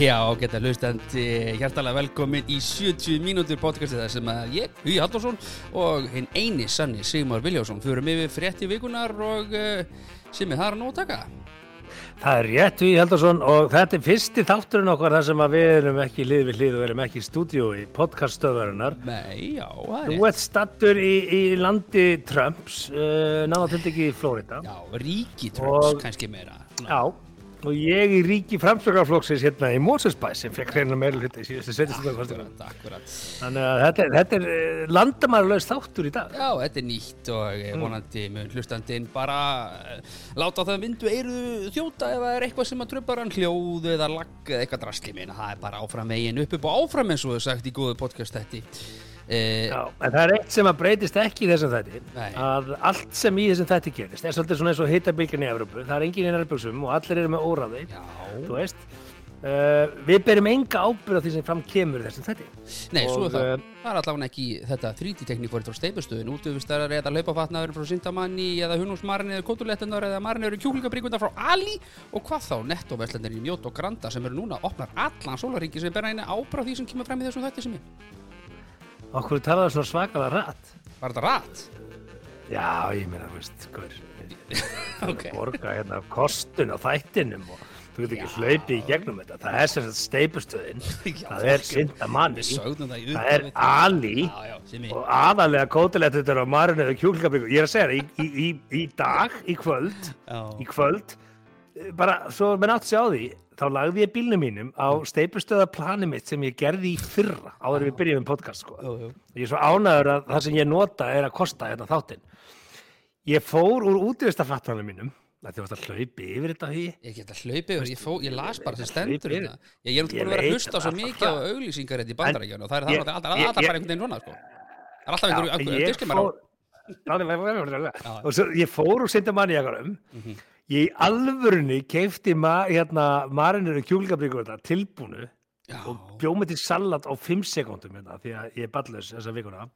Já, geta hlustandi hjartalega velkomin í 70 mínútur podcastið þar sem að ég, Hugi Halldórsson og hinn eini sanni Sigmar Viljársson fyrir yfir frétti vikunar og uh, sem er þar að nóg taka. Það er rétt við Heldarsson og þetta er fyrsti þátturinn okkar þar sem að við erum ekki hlið við hlið og erum ekki í stúdíu í podcaststöðarinnar. Nei, já, það er Þú ert stattur í, í landi Trumps, uh, náða til ekki í Flórida. Já, ríkitröms Og- kannski meira. Já, og ég í ríki framstökarflokksins hérna í Mósesbæ sem fekk hreina meira hluti í síðustu akkurat. Þannig að þetta, þetta er landamærlaus þáttur í dag. Já, þetta er nýtt og mm. vonandi mun hlustandinn bara eh, láta það myndu eiru þjóta ef það er eitthvað sem að tröfbar hann hljóð eða lagg eða eitthvað drasli minna. Það er bara áfram megin upp upp og áfram eins og þau sagt í góðu podcast þetta. Eh, Já, en það er eitt sem að breytist ekki í þessum þætti Nei. að allt sem í þessum þætti gerist er svolítið svona eins og hittabilgjan í Evrópu það er engin í nærbjöksum og allir eru með óráði já. þú veist uh, við berum enga ábyrð á því sem fram kemur þessum þætti Nei, svo Og, er það. eh, Það er allavega ekki þetta 3D-tekník fyrir frá steipustöðin, útöfustar eða hlaupafatnaður frá Sintamanni eða Hunnúsmarin eða Kotulettunar eða Marin eru kjúklingabríkundar frá Ali og hvað þá nettoverslandir í Mjót og Granda sem eru núna opnar allan sólaríki sem ber einu ábra því sem kemur fram í þessum þætti sem ég. Okkur talaðu svona svakalega rætt Var þetta rætt? já, ég meina, þú veist, hver Ok. borga hérna kostun á þættinum og þú getur ekki hlaupið í gegnum þetta það er sagt steipustöðin það er sögðum það er Ali Já, já, og aðalega kótilegt þetta er á marinu eða kjúklingabyggu ég er að segja það, í, í, í, dag, í kvöld Já. í kvöld eh, bara svo menn átt sér á því þá lagði ég bílnum mínum á steipustöða plani mitt sem ég gerði í fyrra áður við byrjum podcast sko. Jú, jú. ég er svo ánæður að það sem ég nota er að kosta hérna þáttinn ég fór úr útvistafattanum mínum að þið varst að hlaupi yfir þetta því Ég get að hlaupa yfir, ég, fó, ég las bara sem stendur hérna. Ég er náttúrulega Ég búin að vera að hlusta svo það. mikið á auglýsingar hérna í bandarækjana og það er það Ég- alltaf, ég- bara ég- einhvern veginn svona sko. Það er alltaf ég á fór og ég fór úr sindamanni ég í alvörunni keifti ma, hérna, marinur kjúlingabríkur þetta tilbúnu Já, og bjóð mig til salat á 5 sekundum hérna, því að ég er ballus þessa vikuna.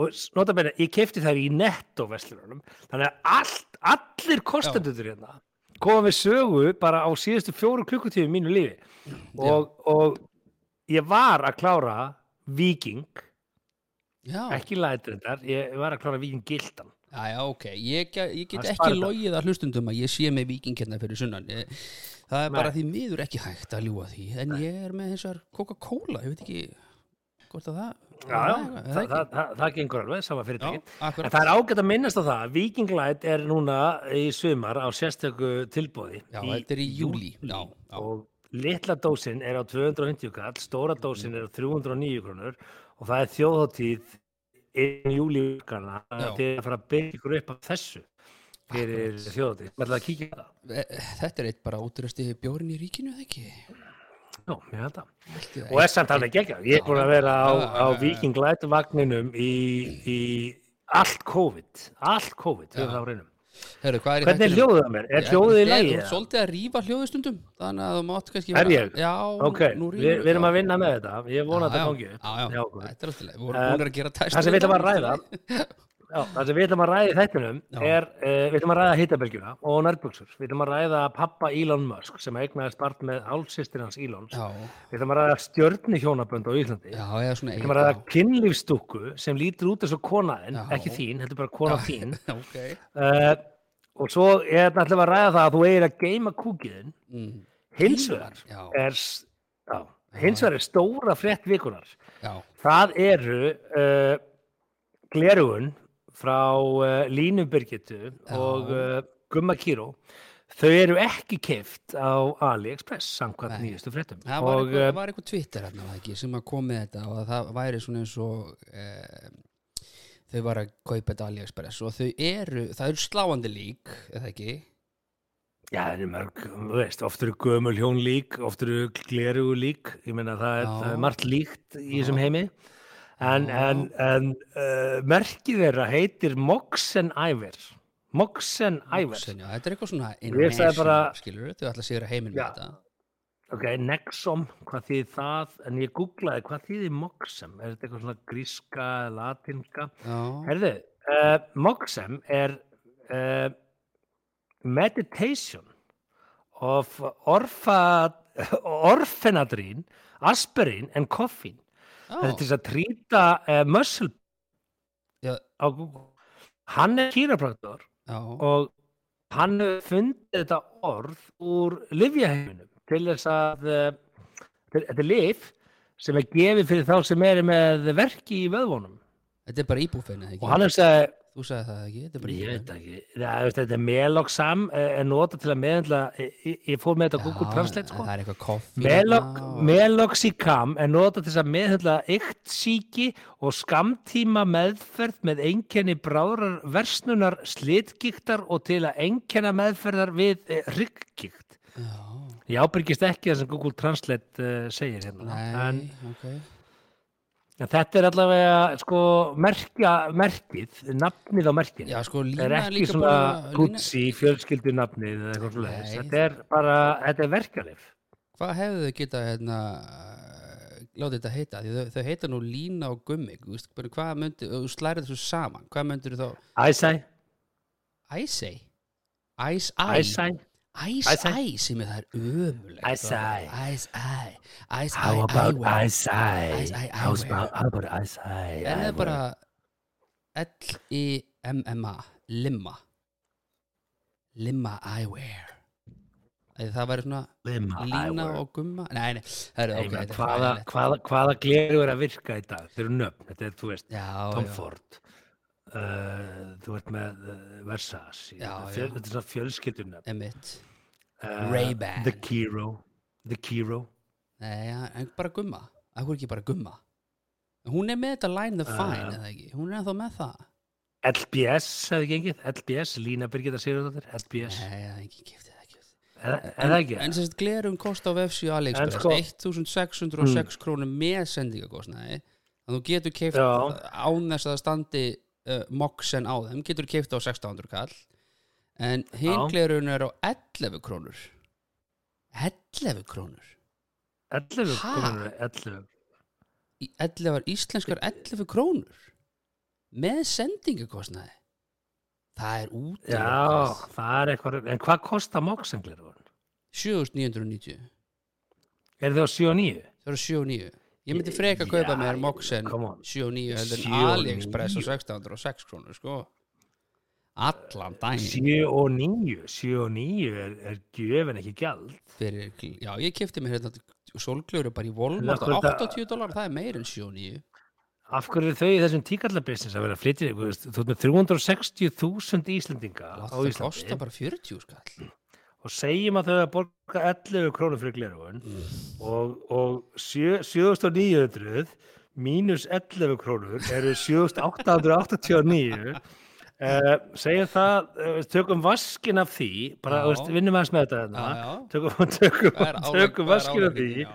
Og nota beina, ég keifti þær í netto vestlunum þannig að allt, allir kostendur hérna koma við sögu bara á síðustu fjóru klukkutífi mínu lífi. Og, og ég var að klára Viking, já, ekki lætrindar ég var að klára Viking Gildan já, já, ok. Ég, ég get ekki logið að hlustundum að ég sé með viking hérna fyrir sunnan. Ég, Það er bara Nei. því miður ekki hægt að ljúa því. En ég er með þessar Coca-Cola. Ég veit ekki hvort að það Já, já, það, það, það, það gengur alveg, sama fyrirtæki. En það er ágætt að minnast á það, að Viking Light er núna í sumar á sérstöku tilbóði. Já, þetta er í júlí. Já, já, Og litla dósin er á 250 kall, stóra dósin er á 309 krónur og það er þjóðháttíð inn í júlíukana Já. til að fara að byggja ykkur upp af þessu fyrir þjóðháttíð. Maður ætla að kíkja það. E- Þetta er eitt bara útrösti bjórin í ríkinu, eða ekki? Já, mér held það. Ég Og er samt alveg geggjað. Ég er búin að vera á, á já, já. Viking Light vagninum í, í allt COVID. Allt COVID, Já. höfum það á reynum. Hvað er Hvernig er þættinum? hljóðið að mér? Er Já, hljóðið í lagi? ert Svolítið að rífa hljóðið stundum Þannig að þú mátt kannski Er ég? Já, Ok, nú við, við erum að vinna með þetta. Ég vona að já, gangi. upp. Þetta er alltaf leið Við vorum að gera tæst Það sem við ætlum að ræða, já, það sem við ætlum að ræða í þættinum Já. er, uh, við ætlum að ræða hittabelgjuna og nærbuksur. Við ætlum að ræða pappa Elon Musk sem eignaðist barn með hálfsýstir hans Elons. Já, Við ætlum að ræða stjörni hjónabönd á Íslandi. já, Við ætlum að ræða kynlífstúku sem lítur út eins og konaðin, ekki þín, heldur bara kona þín. Ok Uh, og svo er ætlum við að ræða það að þú eigir að geima kúkiðin. mm. Hins vegar er, já, hins vegar er stóra frétt vikunar. Já, Það eru uh, glerugun frá uh, Línu Birgitu og uh, Gumma Kíró. Þau eru ekki keift á AliExpress samkvæmt Nei. nýjustu fréttum. það var, Og eitthvað, var eitthvað Twitter hérna, ekki, sem að kom með þetta og það væri svona eins og e, þau var að kaupa þetta AliExpress og þau eru, það eru sláandi lík eða ekki já, það eru mörg, þú veist, oft eru gömul hjón lík, oft eru glerugu lík. Ég meina það er, það er margt líkt í þessum heimi. En, en, en uh, merkið þeirra heitir Moxen Iver. Moxen já, þetta er eitthvað svona bara- skilur þau ætla að sigra heiminn með þetta. Ok, Nexom, hvað þýðir það? En ég googlaði, hvað þýðir Moxem? Er þetta eitthvað svona gríska, latinska? Herðu, uh, Moxem er uh, meditation of orfa, orfenadrín aspirin and coffin þetta er til þess að trýta uh, muscle á Google. Hann er kýrapraktor og hann fundið þetta orð úr livjaheiminum til þess að uh, þetta er lif sem er gefið fyrir þá sem eru með verki í vöðvunum. Þetta er bara íbúfein eða og hann er sagði, Þú sagði það ekki, þetta er bara ég veit ekki. Það, veist, þetta er meloxam eh, er notað til að meðhandla ég, ég- ég fór með þetta Google Translate sko. Það er eitthvað koffi Meloxicam er notað til að meðhandla yktsíki og skamtíma meðferð með einkenni bráðrar versnunar slitgiktar og til að einkenna meðferðar við e, rygggikt. Já, Ég ábyrgist ekki það sem Google Translate uh, segir hérna. En, nei, en þetta er allavega sko merkja, merkið, nafnið á merkinu. Já, sko, Það lína er er ekki líka svona bara lína, fjölskyldu nafnið eða eitthvað svona. Nei. Þetta er bara, þetta er verkjalif. Hvað hefðu þau geta hérna látið þetta heita? Þau, þau heita nú lína og gummi þú veist, bara hvað myndi, þú slærið þessu saman hvað myndir þá, Æsæ, æsei æs æ, æsæ. Æs Æsæ. æ sem er það er ömulegt æ, æs æ How about eyewear. about, how about eyesight? en það er bara L-I-M-M-A limma limma eyewear það væri svona Limma lína og gumma nei, nei, það er Nei, ok, hvaða, gleru er að virka í dag? Þeir eru nöfn, þetta er, þú veist, Tom. Ford, uh, þú ert með uh, Versace, þetta er svona fjölskyldunöfn. Emmett Uh, Ray-Ban. The Kiro, The Kiro. Nei, en bara gumma Akkur ekki bara gumma Hún er með þetta Line the Fine, Uh, eða ekki Hún er ennþá með það LBS hefði gengið, LBS, Lína Birgitta Sigurðardóttir, LBS. Nei, það er ekki giftið það er. Er er það ekki? En sérst glerum kost á vefsíu AliExpress En sko- 1606 krónur með sendingakostnaði Þannig þú getur keift Já. án þess að það standi uh, moxen á þeim Getur keift á 1600 kall. En glerun er á 11 krónur. 11 krónur? 11, Ha? konur, 11. í 11 íslenskar 11 krónur? Með sendingakostnaði það er út Já, það er eitthvað, en hvað kostar moksengleru? 7990 Er þið á 7 og 9? það eru 7 og 9 ég myndi freka að kaupa mér Moxen come on. 7 og 9 heldur 7 en AliExpress á 9. 1606 krónur sko allan daginn 7 og 9, 7 og 9 er, er gjöf en ekki gjald. fyrir, já ég kefti mér hérna solglöru bara í þetta- 80 dólar það er meir en 7 og 9 Af hverju þau í þessum tíkallabissins að vera flytja, þú veist, þú ert með 360.000 Íslendinga á það kostar bara 40 skall og segjum að þau að borga 11 krónur fyrir glerugun og, og sjö- 7.900 mínus 11 krónur eru 7.889 uh, segjum það, uh, tökum vaskin af því, bara, Já. veist, vinnum aðeins með þetta já, þarna, já tökum, tökum, álag- tökum vaskin af því? Já.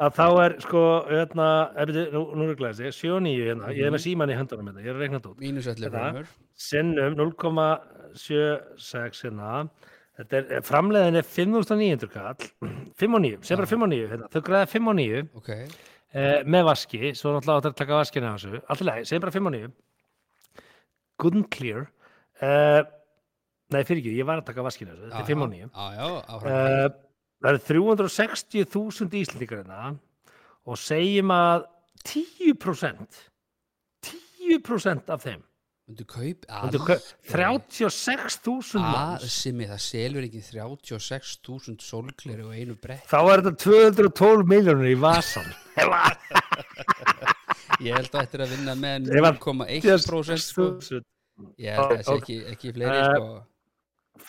að þá er sko, hérna, er, byrju, nú, nú er glæðið sig, 7 og 9 hérna, ég er með síman í höndunum hérna, ég er að reikna þetta út mínus 11 Þetta. krónur sinnum 0,76 hérna þetta framleiðin er 5.900 kall. 5 og 9, sem bara 5 og 9 hérna. þau græða 5 og 9 ok, eh, með vaski, svo náttúrulega áttu að taka vaskina á þessu, alltaf leið, segjum bara 5 og 9 good and clear. Eh, nei fyrir ekki, ég var að taka vaskina á þessu, þetta er 5 og 9 já, já, áfram. Uh, það eru 360.000 íslendingar hérna og segjum að 10% 10% af þeim Myndu kaup kau- 36.000 að manns. Sem það selur ekki 36.000 sólgleri og einu brett þá er þetta 212 miljónur í vasan ég held að þetta er að vinna með Ef að- 0,1% sko. 6.000 ég held að það sé ekki, ekki fleiri Eh, sko.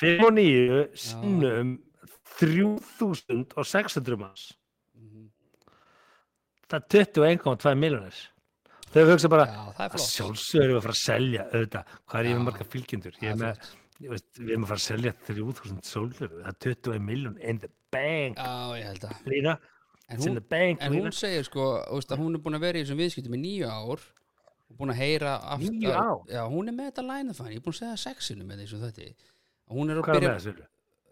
5 og 9 sinnum 3600 manns. Mhm. það er 21,2 miljónir þau hugsa bara já, það er að sjálfsögur erum við að fara að selja auðvitað, hvað er ég með marga fylgjendur? Ég er með, ég veist, við erum að fara að selja 3000 sólur, það er 21 miljón in the bank, já, ég held að. Lína En hún, bank en hún segir sko veist, hún er búin að vera í þessum viðskiptum í nýju ár og búin að heyra aftur, Níu ár? Já, hún er með þetta line the fine, ég er búin að segja sexinu með þessu þetta hún er að Hvað er byrja með þessu?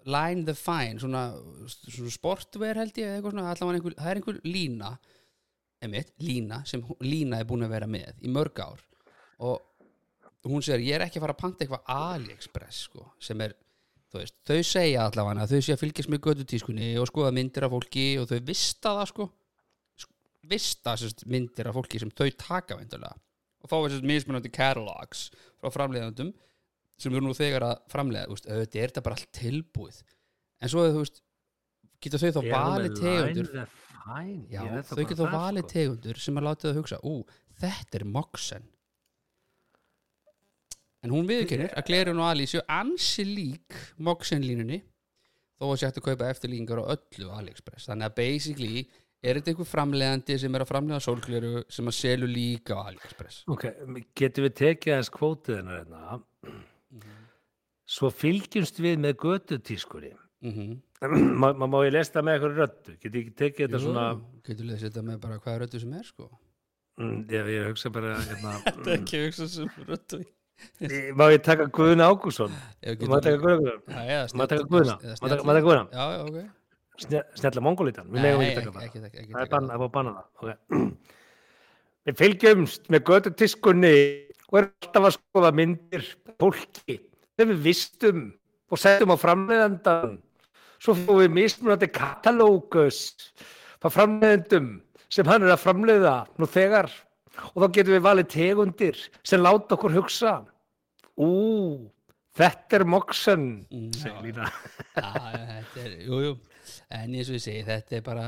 line the fine svona, svona sportwear held ég svona, einhver, það er einhver lína einmitt, lína sem lína er búin að vera með í mörg ár. Og hún segir ég er ekki að fara að panta eitthvað AliExpress sko, sem er veist, þau segja allavega þau að fylgjast með gödutískunni og skoða myndir af fólki og þau vista það sko. Sk- vista sérst, myndir af fólki sem þau taka veintulega og þá er sérst mismunandi catalogs frá framleiðandum sem eru nú þegar að framleiða veist, auðvitað er þetta bara allt tilbúið. En svo þú veist geta þau þá valið tegundur Fine? já, þau geta þá valið sko. tegundur sem að láta þau hugsa ú, þetta er Moxen. En hún viðkennir að Glerun og Ali séu ansi lík Moxen línunni þó að hægt að kaupa eftirlíkingar á öllu AliExpress. Þannig að basically er þetta einhver framleiðandi sem er að framleiða sólgleru sem að selju líka á AliExpress. Ok, getum við tekið aðeins kvótið hennar hérna? Svo fylgjumst við með götutískunni mm Má má- má ég lesta með eitthvað röddu? Get ég ekki tekið þetta svona getur leðið þetta með bara hvað röddu sem er sko mm, ég, ég hugsa bara hérna, þetta er ekki að hugsa sem mm, Má ég taka Guðun Ágússon? Má ég taka Guðun? Má ég taka Guðuna? Má ég taka- ég Sne- Snjalla mongolítan? Við megum ekki taka það Það er banna, það er búið að banna það okay. Við fylgjumst með götutískunni og erum alltaf að skoða myndir fólki sem við vistum og setjum á framleiðandan svo fórum við mismunandi katalógus frá framleiðandum sem hann er að framleiða nú þegar. Og þá getum við valið tegundir sem láta okkur hugsa. Ú, þetta er Moxen. Mm, já, segir Lína. Já, þetta er, jú, jú. En eins og ég segi, þetta er bara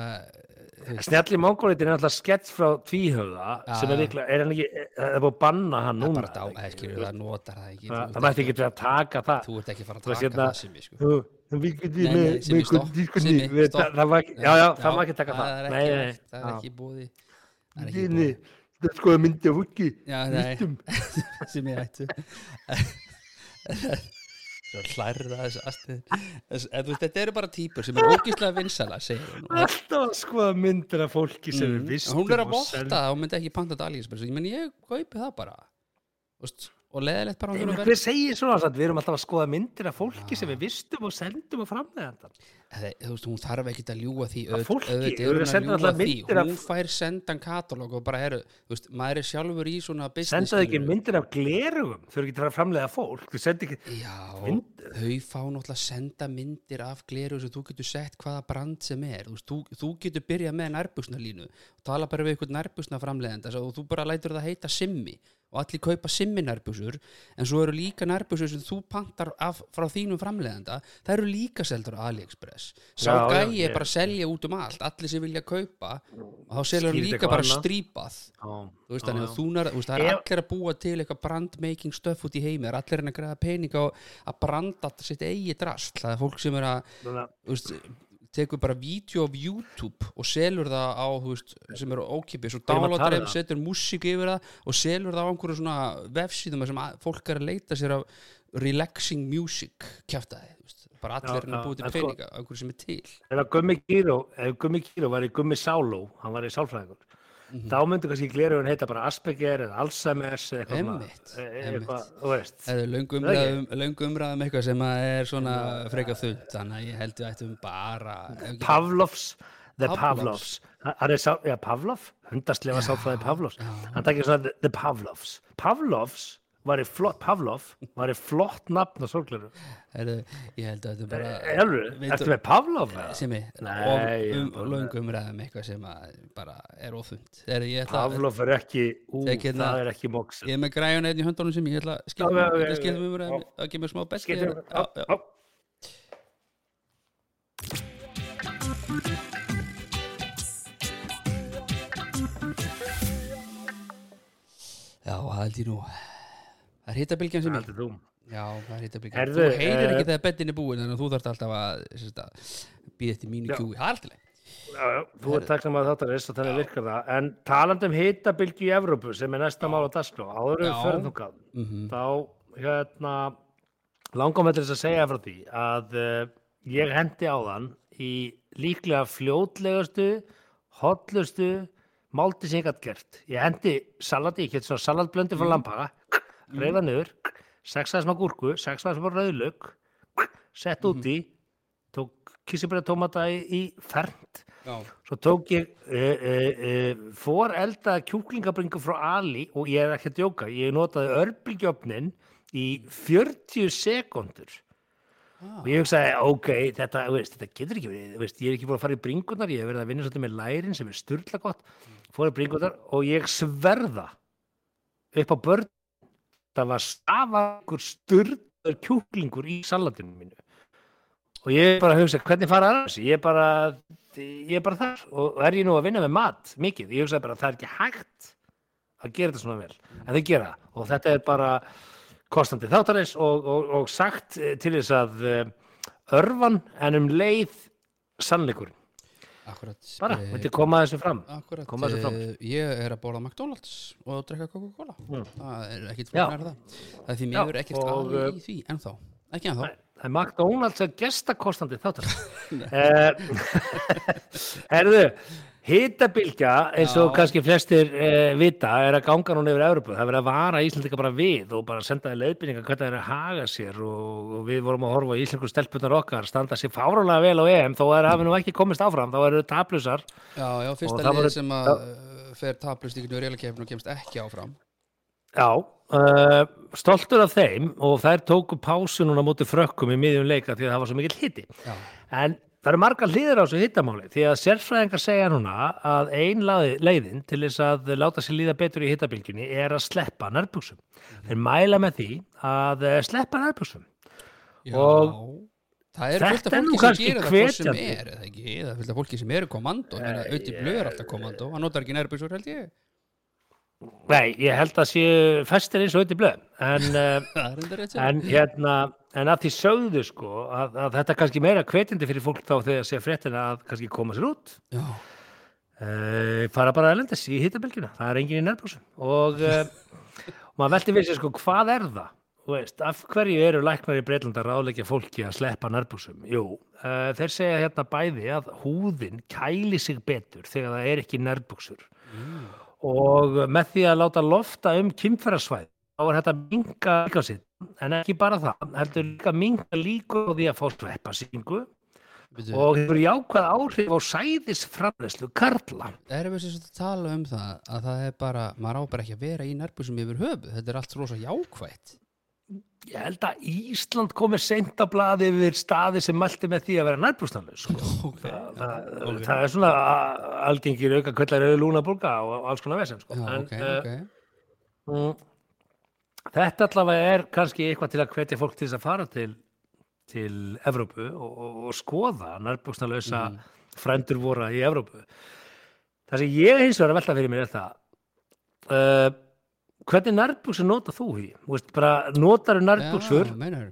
Snjalli mongolitin er alltaf skets frá tvíhöfða Já, sem er líklega, er hann ekki, það er búið að banna hann það er núna? bara dá, eða skilur það notar það ekki. Það, það mætti ekki verið að taka það. Þú ert ekki að fara að taka hérna- það sem ég sko getum Nei, með, með stopp. það það má ekki, já, já, það má ekki taka það, Það nei, nei, það er ekki búði Það er ekki búði það er sko að Já, nei, vistum, sem ég ættu hlærða þessu veist, þetta eru bara típur sem er ógíslega vinsala, hún. Alltaf að skoða myndir af fólki sem Mm, hún er að og votta seldum. það, hún myndi ekki panta þetta AliExpress ég menn ég kaupi það bara. Vist, og leðilegt bara Nei, að Hver segir svona satt, við erum alltaf að skoða myndir af fólki sem við vistum og sendum framleiðandan Eða, þú veist, hún þarf ekki að ljúga því. Að auðvitað- fólki, að að ljúga alltaf því. af- hún fær sendan katalóg og bara eru þú veist, maður er sjálfur í svona business Sendaðu ekki myndir af glerugum, þau eru ekki að framleiða fólk, þau sendi ekki, Já, Myndir? þau fá náttúrulega að senda myndir af gleru sem þú getur sett hvaða brand sem er. Þú, veist, þú, þú getur byrjað með nærbuksnalínu og tala bara við eitthvað nærbusna framleiðenda og þú bara lætur það heita simmi og allir kaupa simmi nærbusur en svo eru líka nærbusur sem þú pantar af, frá þínum framleiðenda það eru líka seldur á AliExpress. Sá gæi er bara að selja út um allt allir sem vilja kaupa og þá selur hann líka bara strípað. Þú veist, þannig að þú veist, það er allir að búa til eitthvað brandmaking stöff út í heimi, það er allir að græða pening á að branda sitt eigi drast það er fólk sem er að, tekur bara vídeo af YouTube og selur það á, þú veist, sem eru ókipis og downloadar um þeim, setur músík yfir það og selur það á einhverju svona vefsíðum sem fólk er að leita sér af relaxing music veist, bara allir er að búa til sko- peninga einhverju sem er til. Ef Gummi Kíró, ef Gummi Kíró var í Gummi Sáló, hann var í sálfræðingur, Mhm. þá myndi kannski glerugun heita bara Asperger eða Alzheimer's eða eitthvað, svona, Einmitt, e- e- einmitt. eitthvað, sem að er svona frekar þund þannig að ég held við ættum bara Pavlovs, The Pavlovs. Pavlovs, sá, já, Pavlov, hundastlefa sálfræði Pavlovs, hann takir svona The Pavlovs. Pavlovs var flott, Pavlov var flott nafn á. Heyrðu, ég held að þetta bara Elur, Veit- ertu með Pavlov? eða? sem Nei, um, bara- löng umræðum eitthvað sem bara er ég, ætla, Pavlov er ekki, ú, hérna- það er ekki móksin. ég er með græjun einn í höndunum sem ég skilja já. umræðum að gefa smá besti já. já, það held ég nú það er hittabilgjan sem ég já, það er hittabilgjan Herðu, þú heyrir eh, ekki þegar bettin er búin þannig að þú þarft alltaf að, að býða eftir mínu kjúi, það er alltaf já, þú er takknum að þáttar og þannig virkar það. En talandi um hitabilgi í Evrópu sem er næsta mál á dagskrá, áður við Já. förum þú Mhm. þá hérna, langum með þess að segja frá því að uh, ég hendi á þann í líklega fljótlegustu hotlustu málti sem ég gætt gert. Ég hendi salati, ég get svona salatblöndi frá lampaga, reyða niður sexaði smá gúrku, sexaði smá rauðlaug sett úti tók kísibræða tómata í, í fernt. Já, Svo tók ég uh, uh, uh, foreldaða kjúklingabringu frá Ali og ég er ekki að djóka, ég notaði örbylgjöfnin í 40 sekundur. Og ég hugsaði, ok, þetta, veist, þetta getur ekki verið, veist, ég er ekki búin að fara í bringunar, ég hef verið að vinna svolítið með lærin sem er styrla gott, fór í bringunar og ég sverða upp á börn, það var stafakur styrlaður kjúklingur í salatinu mínu. Og ég bara hugsa, hvernig fara það þessi, ég bara, ég er bara þar. Og er ég nú að vinna með mat, mikið, ég hugsaði bara, það er ekki hægt að gera þetta svona vel, en þau gera. Og þetta er bara kostandi þáttarins og, og, og sagt til þess að eh, örfan en um leið sannleikurinn, akkurat bara, Eh, myndi koma þessu fram? Akkurat, koma þessu fram. eh, ég er að borða McDonalds og drekka Coca-Cola. Mm. það er ekkit Já. fyrir það. Það er því mér ekkert og, alveg eh, í því ennþá, ekki ennþá. Það er McDonalds að gestakostandi þáttarins. Uh, Herðu Hitabilgja, eins og Já. kannski flestir uh, vita, er að ganga núna yfir Európu. Það er verið að vara Íslandika bara við og bara senda það leiðbynninga hvernig það er að haga sér og, og við vorum að horfa á Íslandsku stelpunar okkar standa sér fárálega vel á EM þó er hafi nú ekki komist áfram, þá eru taplusar Já, já, fyrsta lið sem að uh, fer taplust í reyðlakefn og kemst ekki áfram Já, uh, stoltur af þeim og þær tóku pásu núna mútið frökkum í miðjum leika því að það var svo mikill hiti. Já, En það eru margar hlýðir á þessu hittamáli því að sérfræðingar segja núna að ein leiðin til þess að láta sér líða betur í hittabilgjunni er að sleppa nærbuksum. Þeir mæla með því að eh, sleppa nærbuksum. já Og Það eru fullt af fólki sem gerir það hvort sem er, eða ekki? Það er fullt af fólki sem eru kommando, ég meina, auðvitað blöð er alltaf kommando, hann notar ekki nærbúsur held ég. Nei, ég held að séu festir eins og auðvitað blöð. En, sem. en, hérna, en að því sögðu sko að, að þetta er kannski meira hvetjandi fyrir fólk þá þegar sé fréttina að kannski koma sér út. Uh, fara bara erlendis í hittabilgjuna, það er engin í nærbúsum og uh, maður velti við sér sko hvað er það? Veist, af hverju eru læknar í Breitlanda ráðleikja fólki að sleppa nærbúsum jú, uh, þeir segja hérna bæði að húðin kæli sig betur þegar það er ekki nærbúsur og með því að láta lofta um kynferðarsvæð þá er þetta minga líka sitt en ekki bara það, heldur líka minga líkur á því að fá sveppasýningu Bíddu, og hefur jákvæð áhrif á sæðisframleyslu karla. Erum við sem sagt að tala um það að það er bara, maður á bara ekki að vera í nærbúsum yfir höfu, þetta er allt rosa jákvætt. Ég held að Ísland komið seint á blaði yfir staði sem mælti með því að vera nærbústanlega sko. Ok, það, það, ok. það er svona algengir auka kvellar auðvitað lúnabólga og alls konar vesen sko. Já, en, ok, eh, ok. mm, þetta allavega er kannski eitthvað til að hvetja fólk til þess að fara til, til Evrópu og, og, og skoða nærbústanlega Mhm. frændur voru í Evrópu það sem ég hins vegar velta fyrir mér er það uh, hvernig nærbúksur nota þú í? Þú veist, bara notar nærbúksur Já, meinar.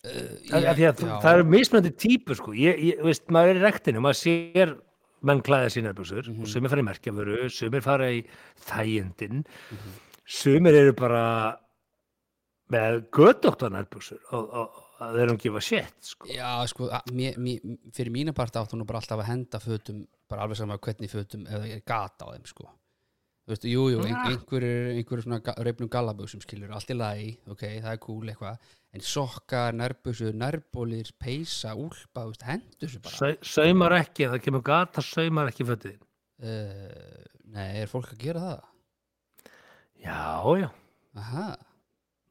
Uh, þú- það eru mismunandi típur sko. ég, ég, veist, maður er í rektinu maður sér menn klæða sína buksur Mhm. og sumir fara í merkjaföru, sumir fara í þægindin sumir eru bara með gödóttar nærbuksur og, og, og þeir eru að gefa shit sko. Já, sko, mér, mér, fyrir mína part áttu nú bara alltaf að henda fötum, bara alveg saman hvernig fötum eða er gata á þeim, sko. Þú veist, jú, jú, ein, Ja. einhverjir einhver svona reifnum gallaböksum skilur, allt í lagi, ok, það er cool eitthvað, en sokkar, nærböksur, nærbólir, peysa, úlpa, þú veist, hendur þessu bara. Sau- saumar ekki, það kemur gata saumar ekki fötið Uh, nei, er fólk að gera það? já, já, Aha,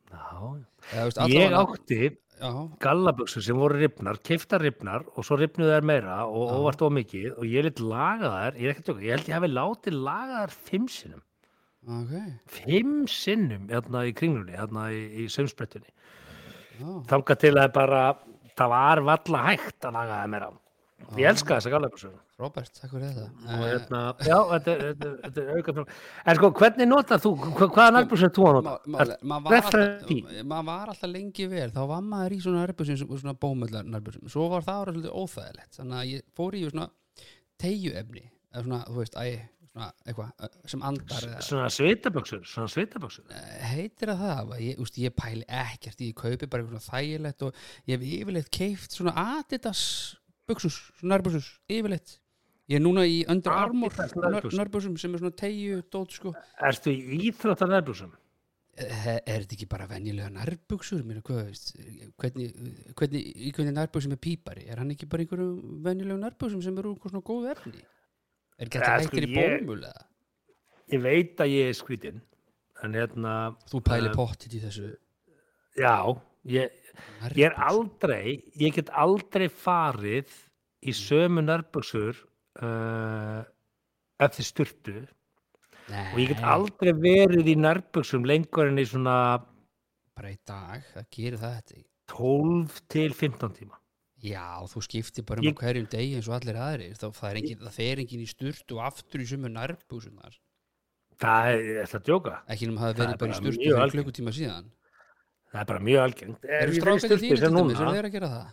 já, eða, þú veist, já. ég átti Já, gallabuxur sem voru ripnar, keiftar ripnar og svo ripnuðu þær meira og óvart of mikið og ég lit laga þær, ég er ekki að tjóka, ég held ég hafi látið laga þær fimm sinnum, ok, fimm sinnum hérna í kringlunni, hérna í, í sömsprettunni. já, Þangað til að bara, það var valla hægt að laga þær meira. Ég elska þessa gallabuxur. Robert, takk fyrir þetta. Og Eh, hérna, já, þetta, er- þetta, þetta auka frá. En sko, hvernig notað þú, hva- hvaða nærbuxur þú að nota? Ma- ma- maður var, alltaf, lengi vel þá var maður í svona nærbusum svona bómöllar nærbusum, svo var það ára svolítið óþægilegt þannig að ég fór í svona tegju efni, eða svona, þú veist, æ svona eitthvað eh, sem andar eða, Svona svitabuxur, svona svitabuxur. heitir það það, ég, úst, ég pæli ekkert ég kaupi bara eitthvað svona þægilegt og ég hef yfirleitt keift svona Adidas buxus, svona nærbusus, yfirleitt Ég er núna í Under Armour nærbuxum. nærbuxum sem er svona tegju dót sko Ertu í íþróttar nærbúsum? Er þetta ekki bara venjulega nærbuxur? Mér, veist, hvernig, hvernig, í hvernig nærbuxum er pípari? Er hann ekki bara einhverjum venjulegum nærbuxum sem eru svona góðu efni? Er þetta sko, hættir í ég- bómul eða? Ég veit að ég er skrítin, en hérna, Þú pæli Eh, pottit í þessu já, ég, ég er aldrei, ég get aldrei farið í sömu nærbúsur uh, eftir sturtu. Nei, og ég get aldrei verið í nærbuxum lengur en í svona bara í dag, það gerir það þetta ekki. 12 til 15 tíma. Já, þú skiptir bara um hverjum degi eins og allir aðrir. Þá það, er engin, það fer engin í sturt og aftur í sumu nærbuxunar Það er þetta að djóka. ekki nema það Það verið er bara í mjög fyrir klukkutíma síðan Það er bara mjög algengt. Eru ég sturtu þínir sem til dæmis, eru núna, þeir að gera það?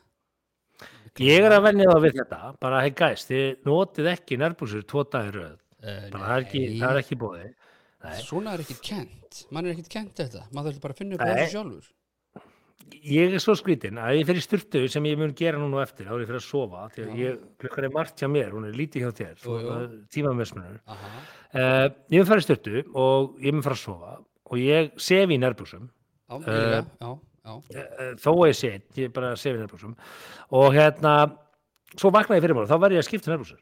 Ég er að venja það við þetta, bara hei gæst, þið notið ekki nærbúsur tvo dagir röð, Uh, bara það er ekki, það er ekki bóðið. Nei. Svona er ekkert kent, mann er ekkert kent þetta maður þurfti bara að finna upp þessu sjálfur Ég er svo skrítin að ég fer í sturtu sem ég mun gera núna eftir, er ég fyrir að sofa, því að ég, klukkan er margt hjá mér, hún er lítið hjá þér, Jú, jú. tímamessmunur. Aha. Uh, ég mun fara í sturtu og ég mun fara að sofa og ég sef í nærbúsum, Já, uh, já, já, já. uh, þó að ég set, ég bara sef í nærbúsum og hérna, svo vakna ég fyrir og þá verð ég að skipta nærbúsur.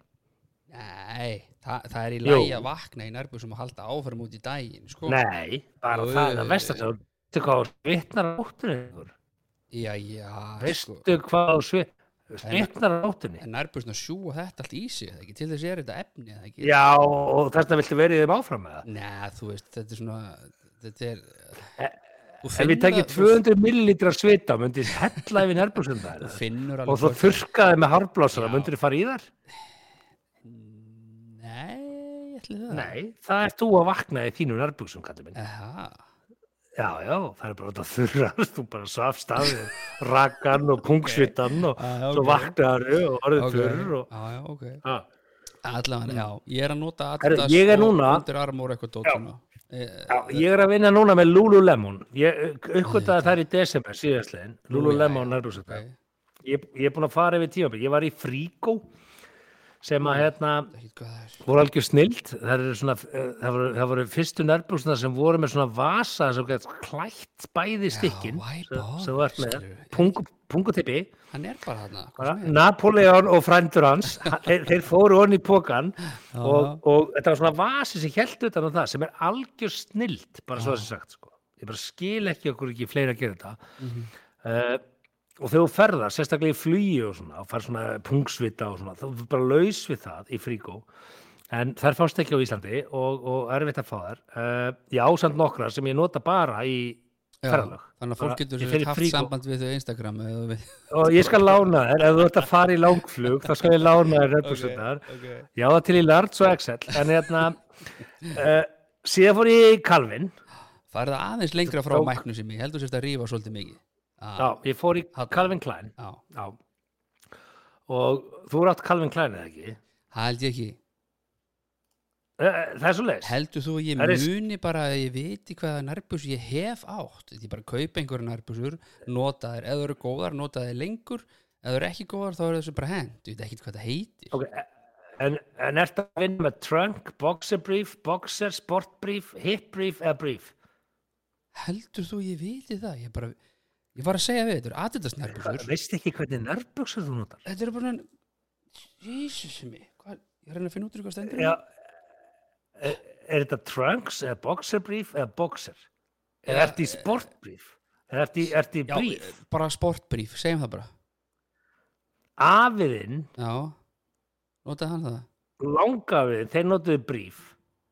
Nei, það, það er í Jú. lægi að vakna í nærbúsum og halda áfram út í daginn sko. Nei, bara Jú, það, jú, veist að það, veistu hvað svitnar á nóttunni ykkur? Já, já, sko. Veistu hvað svit, svitnar á nóttunni? En nærbúsum að sjúa þetta allt í sig til þess er þetta efni ekki Já, og þess vegna viltu verið þeim áfram með það. Nei, þú veist, þetta er svona þetta er þú Ef við tekjum það- þú- 200 millilitra svita, myndið hella yfir nærbúsum finnur Og svo þurrkaði með hárblásara, Já. myndir þið fara í þar? Nei, ætli það Nei, það er þú að vakna í þínu nærbúsum, kallið minn. Aha. Já, já, það er bara að þurrast, þú bara svaf staðið, rakan og pungsvitan og Ah, svo ok. vaknaðu og orðið Ok, þurr og... Já, já, ok Já. Allavega, já, ég er að nota Adidas ég er og núna- undir armór eitthvað dót Já. Eh, ég er að vinna núna með Lululemon. Ég uppgötaði þær í desember síðastlegin, Lululemon Ég, ég er búin að fara yfir tímabil. Ég var í Fríkó sem að hérna það voru algjör snild. Það, svona, eh, það, voru, það voru fyrstu nærbúsuna sem voru með svona vasa sem gætt klætt bæði stykkin wipe off, sem þú ert með. skilurðu. Pungu, pungutippi. Hann bara þarna hvað Bara, sem er. Napoleon og frændur hans þeir, þeir fóru onni í pókan Já. og, og þetta var svona vasi sem held utan á það sem er algjör snild bara svo þessi sagt sko. ég bara skil ekki okkur ekki fleiri að gera þetta Mhm. uh, og þegar þú ferðar sérstaklega í flugi og svona og fær svona pungsvita og svona er bara laus við það í fríkó en þær fást ekki á Íslandi og, og erfitt að fá þær. Uh, ég ásand nokkra sem ég nota bara í ferðalög. þannig að fólk getur sagt haft samband við þau Instagram þú veit og ég skal lána þér, ef þú ert að fara í langflug þá skal ég lána þér röpusundar okay. já það til í Lards og Excel. En hérna uh, síðan fór ég í Calvin. Það er það aðeins lengra frá mæknu sem ég heldur sérst að rífa svolítið mikið já, ég fór í Þarna. Calvin Klein. Já, já. og þú eru átt Calvin Klein eða ekki? Það held ég ekki. Uh, það er svo leis Heldur þú að ég er- muni bara að ég viti hvaða nærbús ég hef átt? Ég bara kaupa einhverja nærbúsur nota þær, ef þú eru góðar, nota þær lengur. Ef þú eru ekki góðar, þá er þessu bara hend ég veit ekki hvað það heitir. Okay. en, en ertu að vinna með trunk, boxer brief boxer, sport brief, hip brief eða brief? Heldur þú að ég viti það? Ég bara, ég var að segja við, þetta eru Adidas nærbúsur veist ekki hvernig nærbuxur þú notar? Þetta eru bara Jesus mig, hvað, ég er reyna að finna út úr hvað stendur já, er, er þetta trunks eða boxer brief eða boxer? Eða Já, ertu í sport brief eða ertu í, í Já, brief? bara sportbríf, segjum það bara. Afiðinn, Já, notaði hann það? Langafiðinn, þeir notuðu brief.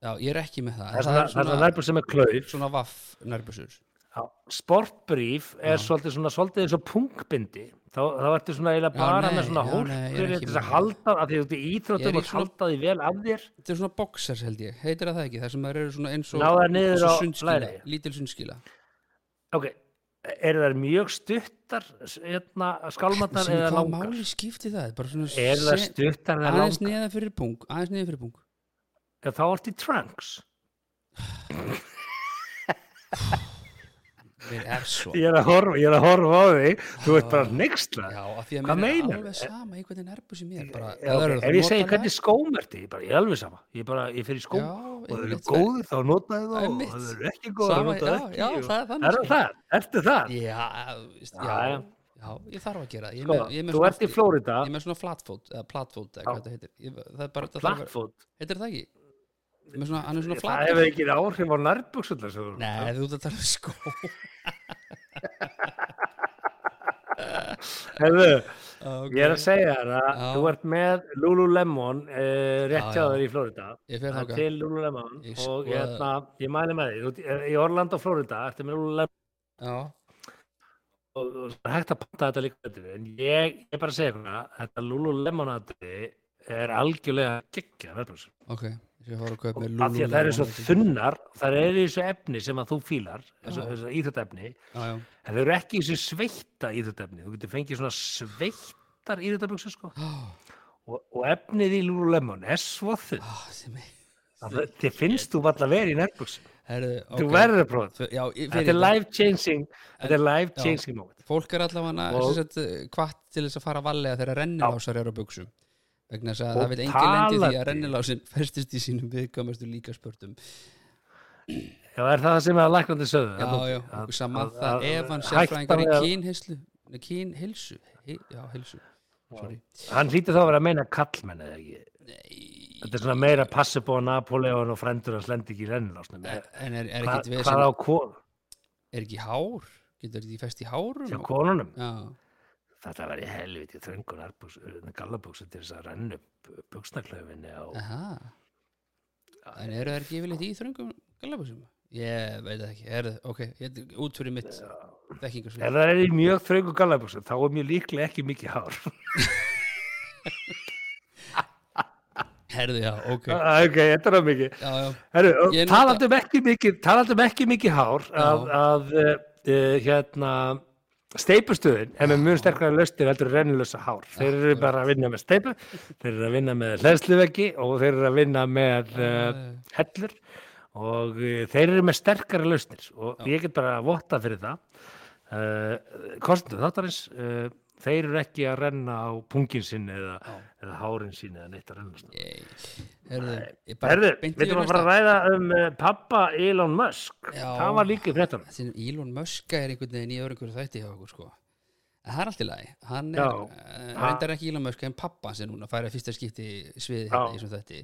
Já, ég er ekki með það. Það er en svona, er sem er klauf. svona vaff nærbúsur Já, sportbrief er svolítið svona svolítið eins og punktbindi þá, þá ertu svona eiginlega bara nei, með svona hólkur er þess að það. halda að því þú ert í er íþróttum og halda því vel af þér. Þetta er svona boxers held ég, heitir það það ekki? Það sem þær eru svona eins og það og læri. Lítil sundskýla ok, eru þær mjög stuttar hérna, skálmatnar Sem eða hvað langar? máli skipti það? Þær se- stuttar eða Aðeins langar? neða fyrir pung Aðeins neða fyrir pung Já, þá ertu í trunks mér er svo Ég er að horfa, ég er horfa á þig, þú ert bara nextra. Já, af því að mér er meinarðu? alveg sama í hvernig nærbúsi mér bara, Já, það ok, eru Ef ég segi hvernig skóm ertu, ég bara, ég er alveg sama. Ég bara, ég fyrir skóm og það eru góður, þá notaði þá og það eru ekki góður, þá notaði það er Er það? Ertu það? Já, ég þarf að gera. Ég er Sko, ég er þú ert í Flórida, Ég er með svona flatfoot, eða platfoot, eða hvað þetta heitir ég, Það er bara, það þarf að vera- plattfót. heitir það ekki? Svona, hann er svona Það flat hefur ekki áhrif á nærbuksunar sem þú Nei, þú ert að tala um skó Hefðu, okay. ég er að segja þér að þú ert með Lululemon rétt Já, hjá já. þér í Flórida. Ég fer Það þangað. til Lululemon Ég og sko- hérna, ég mæli með því. Þú ert Í Orlando, Flórida, ertu með Lululemon Já, og og það er hægt að panta þetta líka. En ég, ég bara segja eitthvað, þetta Lululemon aðri er algjörlega geggja verðbúsum. ok Af því að það eru svo þunnar, það eru þessu efni sem að þú fílar, þessu, íþjóttefni, en þau eru ekki þessu sveita íþjóttefni. Þú getur fengið svona sveittar íþjóttabuksu, sko. Og, og efnið í Lululemon er svo þunn. Ah, það- Þið finnst þú valla verið í. Herðu, Þú verður að prófa þetta. Þetta er þetta. life changing, þetta er life changing. Fólk er allavega sagt, hvart til þess að fara að valega þegar rennilásar eru á buksum vegna þess að það vil engin lendi því að rennilásin festist í sínum viðkamastu líka spörtum Já, er það sem að læknandi sögðu? Já, Að- já, að- og saman að- það. að- ef hann sérfræðingar í að- kynheilsu, He- já, sorry, Hann hlýtur þá að vera að meina kallmenn eða ekki. nei. Þetta er svona meira passi búið að Napoleon og frendur hans lendi ekki í rennilásnum. en er, er ekki hvað á kon, er ekki hár, getur þetta fest í hárum? Hjá og- konunum? já, Þetta verði helviti þröngun gallabuksu til þess að renna upp buksnaklaufinni á... en eru það ekki yfirleitt í þröngum gallabusum ég veit ekki, er ok ég, út fyrir mitt þekkingarsvið. Ef það er í mjög þröngu gallabuksu þá er mjög líklega ekki mikið hár. herðu, já, ok. Ok, þetta er það mikið. já, já, Ég nota- talandum ekki mikið talandum ekki mikið hár að, að uh, hérna steipustöðin er með mjög sterkara löstir heldur en rennilösa hár. Þeir eru bara að vinna með steipu þeir eru að vinna með hlæðsluveggi og þeir eru að vinna með uh, hellur og uh, þeir eru með sterkara löstir og ég get bara að votta fyrir það. Uh, kostum þáttarins uh, þeir eru ekki að renna á pungin sinn eða, eða hárin sín eða neitt að renna svona ég, herðu ég bara Herðu, beint við erum að fara að ræða um uh, pappa Elon Musk. Já. Það var líka. Þessi Elon Musk er einhvern veginn í öðru einhverju þætti hjá okkur sko. Það er allt í lagi. Hann er, Ha- reyndar ekki Elon Musk en pappa sem núna færi að fyrsta skipti sviði hérna í þessum þætti.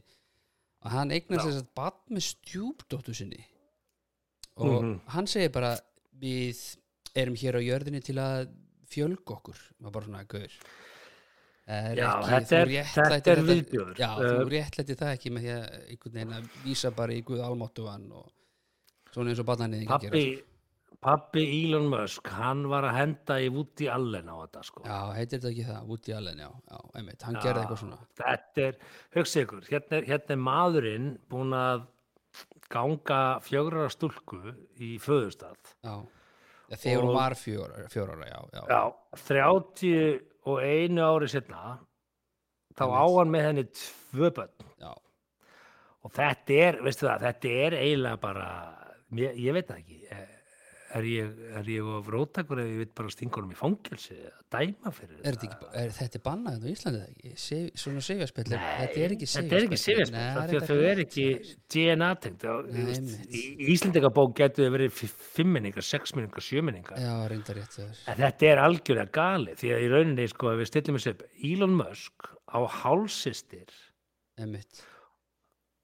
Og hann eignast Já. þess að bat með stjúpdóttu sinni. Og Mhm. hann segir bara við erum hér á jörðinni til að fjölga okkur. Og bara svona gaur. Er Já, ekki, þetta er- þetta er viðbjóður. Já, þú réttlæti það ekki með því að einhvern veginn að vísa bara í Guð almáttugan og svona eins og barnanýðingar Pappi, pappi Elon Musk, hann var að henda í Woody Allen á þetta, sko. Já, heitir þetta ekki það, Woody Allen, já, já, einmitt, hann Já, gerði eitthvað svona. Þetta er, hugsa ykkur, hérna hérna er maðurinn búin að ganga fjögrar stúlku í föðustad. Já, já þegar hún Og- var fjóra ára, já, já, Já, 31 ári setna, þá á Einmitt. hann með henni tvö börn. já, Og þetta er, veistu það, þetta er eiginlega bara, ég, ég veit það ekki, eh, er ég, er ég of róttakur ef ég veit bara stinga honum í fangelsi að dæma fyrir er þetta ekki, er þetta bannað hérna á Íslandi eða ekki, Sif, svona sefjaspell þetta er ekki Þetta ekki sifjarspil, Nei, af það því að þau er ekki. Nei, einmitt. Í í Íslendingabók getur þau verið fi- fimmmenningar, sexmenningar, sjömenningar. Já, reyndar rétt þér En þetta er algjörlega gali, því að í rauninni, sko, við stillum þessu upp, Elon Musk á hálsistir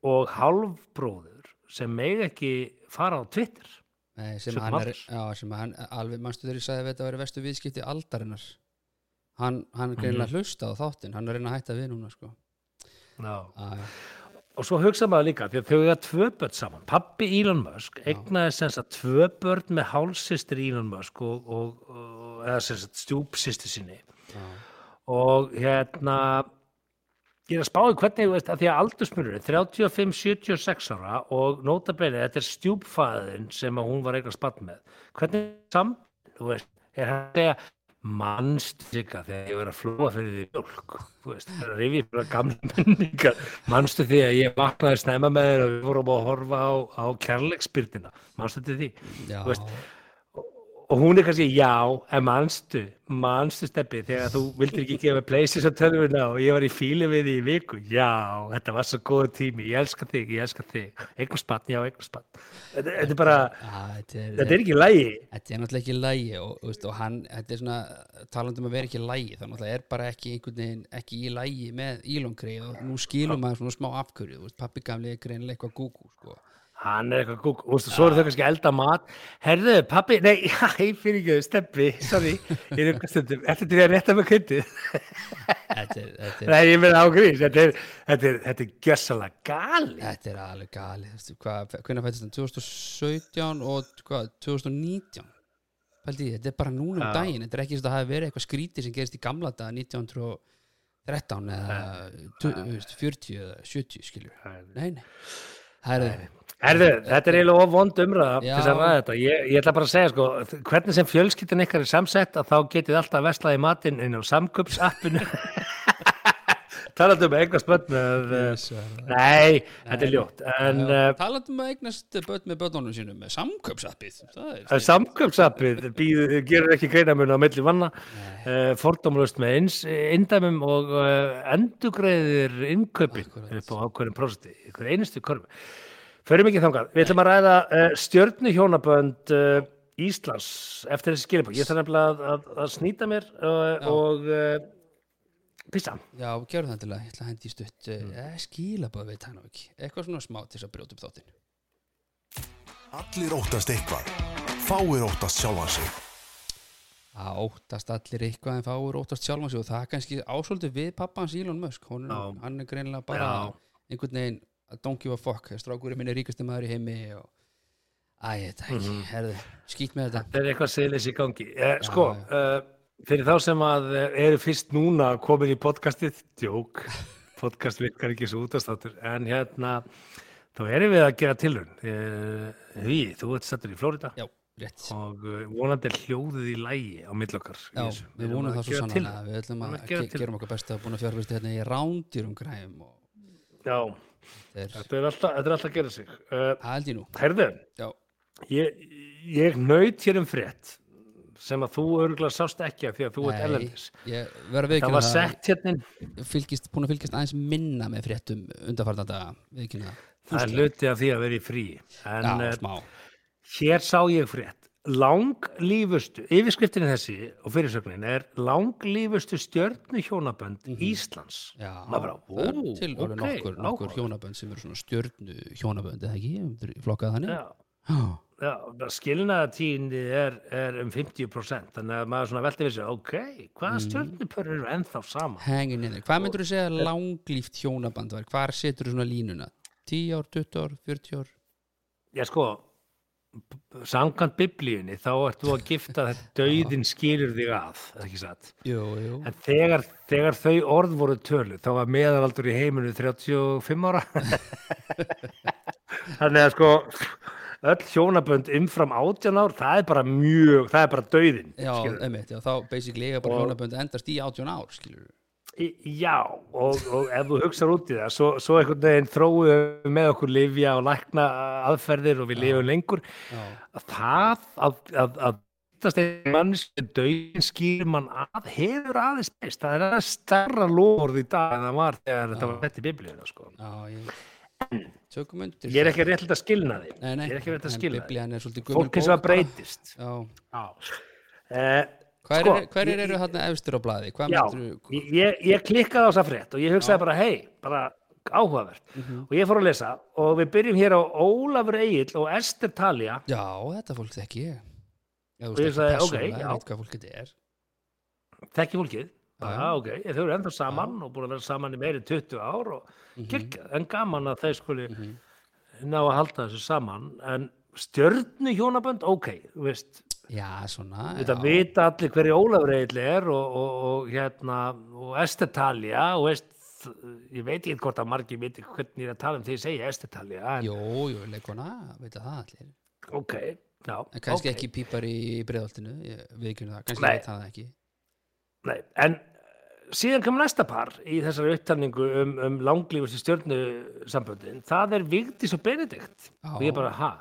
og hálfbróður sem megi ekki fara á Twitter. Nei, sem hann er, já, sem hann, alveg, manstu þegar ég sagði að þetta væri vestu viðskipti aldarinnar? Hann, hann er Mhm. greinilega hlusta á þáttinn, hann er að reyna að hætta við núna, sko. Og svo hugsa maður líka, því að þau eiga tvö börn saman. Pappi Elon Musk eignaði sem sagt tvö börn með hálsistir Elon Musk og, og, og eða sem sagt stjúpsistir sinni. já, Og hérna, ég er að spáði hvernig, veist, að því að aldursmurur er 35-76 ára og nota bene, þetta er stjúpfæðin sem hún var eignast barn með. Hvernig sam, þú veist, er hann að segja, mannst þig að þegar ég verið að flúa fyrir því mjölk, þú veist, það er rifja fyrir gamla menningar, mannstu því að ég vaknaði snemma með þér og við vorum að horfa á, á kærleiksbyrnina, mannstu því, já, Þú veist, og hún er kannski, já, en manstu, manstu steppi þegar þú vildir ekki gefa places á tölvuna og ég var í fíli við því í viku, já, þetta var svo góð tími, ég elska þig, ég elska þig, eitthvað spann, já, eitthvað spann. Þetta, er bara, Já, þetta er, þetta er ekki lægi. Þetta er náttúrulega ekki lægi og, veist, og hann, þetta er svona talandi um að vera ekki lægi, það náttúrulega er bara ekki einhvern veginn, ekki í lægi með ílongri og nú skilum maður svona smá afkörju, pappi gamli er greinilega eitthvað gúgú, sko. Hann er eitthvað gúk, og svo eru þau kannski elda mat. Herðu, pappi, nei, ég fyrir ekki, steppi, sorry, ég er eitthvað stundum, eftir því að rétta með. Þetta er, þetta er, Nei, ég meina ágrís, þetta er, þetta er, þetta er gjössalega gali. þetta er alveg gali, hvernig fættist hann, 2017 og hvað, 2019? Pældi, ég, þetta er bara núna um Já. daginn, þetta er ekki sem það hafi verið eitthvað skrítið sem gerist í gamla daga 1913 eða veist, 40 eða 70 skilur. Nei, nei. Það er, Herðu, þetta er eiginlega of vond umræða til þess að ræða þetta. Ég, ég ætla bara að segja, sko, hvernig sem fjölskyldin ykkar er samsett að þá getið alltaf veslaði matinn inn á samköpsappinu. Talandi um eignast börn með... eh, Nei, þetta er ljótt. En uh, Talandi um að eignast börn með börnunum sínum með samköpsappið er samköpsappið gerur ekki greinamun á milli vanna, uh, fordómlust með eins, indæmum og uh, endugreiðir innköpi Akkúrat. upp á ákveðin prósenti, ykkur einustu korfi. Förum ekki þangað. Við ætlum að ræða uh, stjörnu hjónabönd uh, Íslands eftir þessi skilabók. Ég þarf nefnilega að, að, að snýta mér uh, og uh, pissa. Já, gerðu það til að ég ætla að hendi í stutt Mm. hann nú ekki eitthvað svona smá til þess að brjóta upp þáttinn Allir óttast eitthvað. Fáir óttast sjálfan sig. að óttast allir eitthvað en fáur óttast sjálfan sig og það er kannski ásóldi við pappans Elon Musk Hún, hann er greinilega bara Já. einhvern veginn don't give a fuck strákurinn minn er ríkasti maður í heimi og æ, þetta ekki, Mhm. herðu, skýt með þetta Það er eitthvað siðleis í gangi. Eh, sko, já. uh, fyrir þá sem að eh, eru fyrst núna komin í podcastið, djók, podcast virkar ekki svo útastáttur, en hérna, þá erum við að gera tilhörn. Uh, við, þú ert stættur í Flórida Já, rétt og uh, vonandi hljóðið í lægi á millokkar. Já, við vonum að það svo gera sannlega við ætlum Við að erum að gera ge tilraun. gerum okkar besta að búin að fjárfyrst hérna í rándýrum græm og Já, þeir, þetta er alltaf, þetta er alltaf að gera sig. Held ég nú herðu, ég, ég naut hér um frétt sem að þú örgulega sást ekki af því að þú ert að Það var sett hérna fylgist, búin að fylgjast aðeins minna með fréttum undarfarna daga, viðkynna það er hluti af því að vera í frí. En Já, Já, smá hér sá ég frétt. Langlífustu, yfirskriftin er þessi og fyrirsögnin er langlífustu stjörnu hjónabönd Íslands. Mhm. Já, bara, það er til orðið ok, nokkur, nokkur hjónabönd sem eru svona stjörnu hjónabönd eða ekki, flokkað þannig Já, Já, já skilnaðatíðinni er, er um 50% þannig að maður svona velti við sér, ok, hvaða Mhm. stjörnupör eru ennþá saman? there Hvað myndur þú segja langlíft hjónaband var? Hvar setur þú svona línuna? 10 ár, 20 ár, 40 ár? Já, sko, samkvæmt biblíunni þá ert þú að gifta þetta döiðin skilur þig að? Jú, jú En þegar, þegar þau orð voru tölu, þá var meðalaldur í heiminu 35 ára. Þannig að sko, öll hjónabönd umfram 18 ár, það er bara mjög, það er bara döiðin. Já, einmitt, já, þá basically eiga bara hjónabönd endast í 18 ár, skilur Já, og, og ef þú hugsar út í það, svo, svo einhvern veginn þróum með okkur lifja og lækna aðferðir og við lifum lengur. Já, Að Það að, að, að giftast einn mannski döiðin skýr mann að hefur aðeins best. Það er aðeins starra lórð í dag en það var þegar þetta var þetta í biblíuna, sko. ég Ég er ekki rétt að skilna því. Nei, nei, Ég er ekki rétt að en skilna því. Biblían svolítið gömul Fólk eins og að breytist. Já, Já. Eh, Hver, Sko, er, hverjir eru þarna efstur á já, myndirðu- ég, ég, klikkaði á þessa frétt og ég hugsaði Já. bara, hei, bara áhugavert. Mhm. Og ég fór að lesa og við byrjum hér á Ólafur Egil og Ester Talja. Já, þetta fólk þekki ég Já, þú veist ekki persónulega, já. ég veit hvað fólk þetta er Þekki fólkið. Já, Já, já. ok, þau eru ennþá saman og búin að vera saman í meiri 20 ár og mm en gaman að þeir skuli Mhm. ná að halda þessu saman. En stjörnu hjónabönd, ok, þú veist, Já, svona Þetta já. vita allir hverju Ólafur Egil er og, og, og hérna og Estetalja og veist, ég veit ekki hvort að margir viti hvernig ég er að tala um því ég segi Estetalja Jú, jú, leikona, veit að það allir. Ok, já En kannski ok. ekki pípar í breiðoltinu Við ekki það, kannski veit það ekki. Nei, en síðan kom næsta par í þessari upptalningu um, um langlífustu stjörnu samböndin það er Vigdís og Benedikt. Og ég bara, ha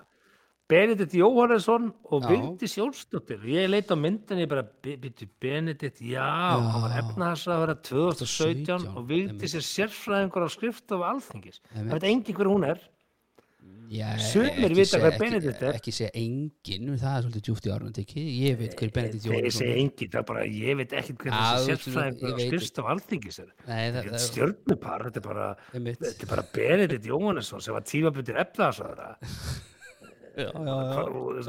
Benedikt Jóhannesson og Já. Vigdís Jónsdóttir. Ég leit á myndinni bara Benedikt, já, hann var efnaðarsraðara 2017 2017, og Vigdís er sérfræðingur á skrift af alþingis. Það veit engin hver hún er. Já, ekki vita hver Benedikt er. Ekki segja engin, það er svolítið djúpt í tekið Ég veit hver Benedikt Jóhannesson er. engin, það er bara, ég veit ekki hver Já, sérfræðingur á skrift af alþingis er. Þetta er stjörnupar, þetta er bara Benedikt Jóhannesson sem var Já, já, já. Hvað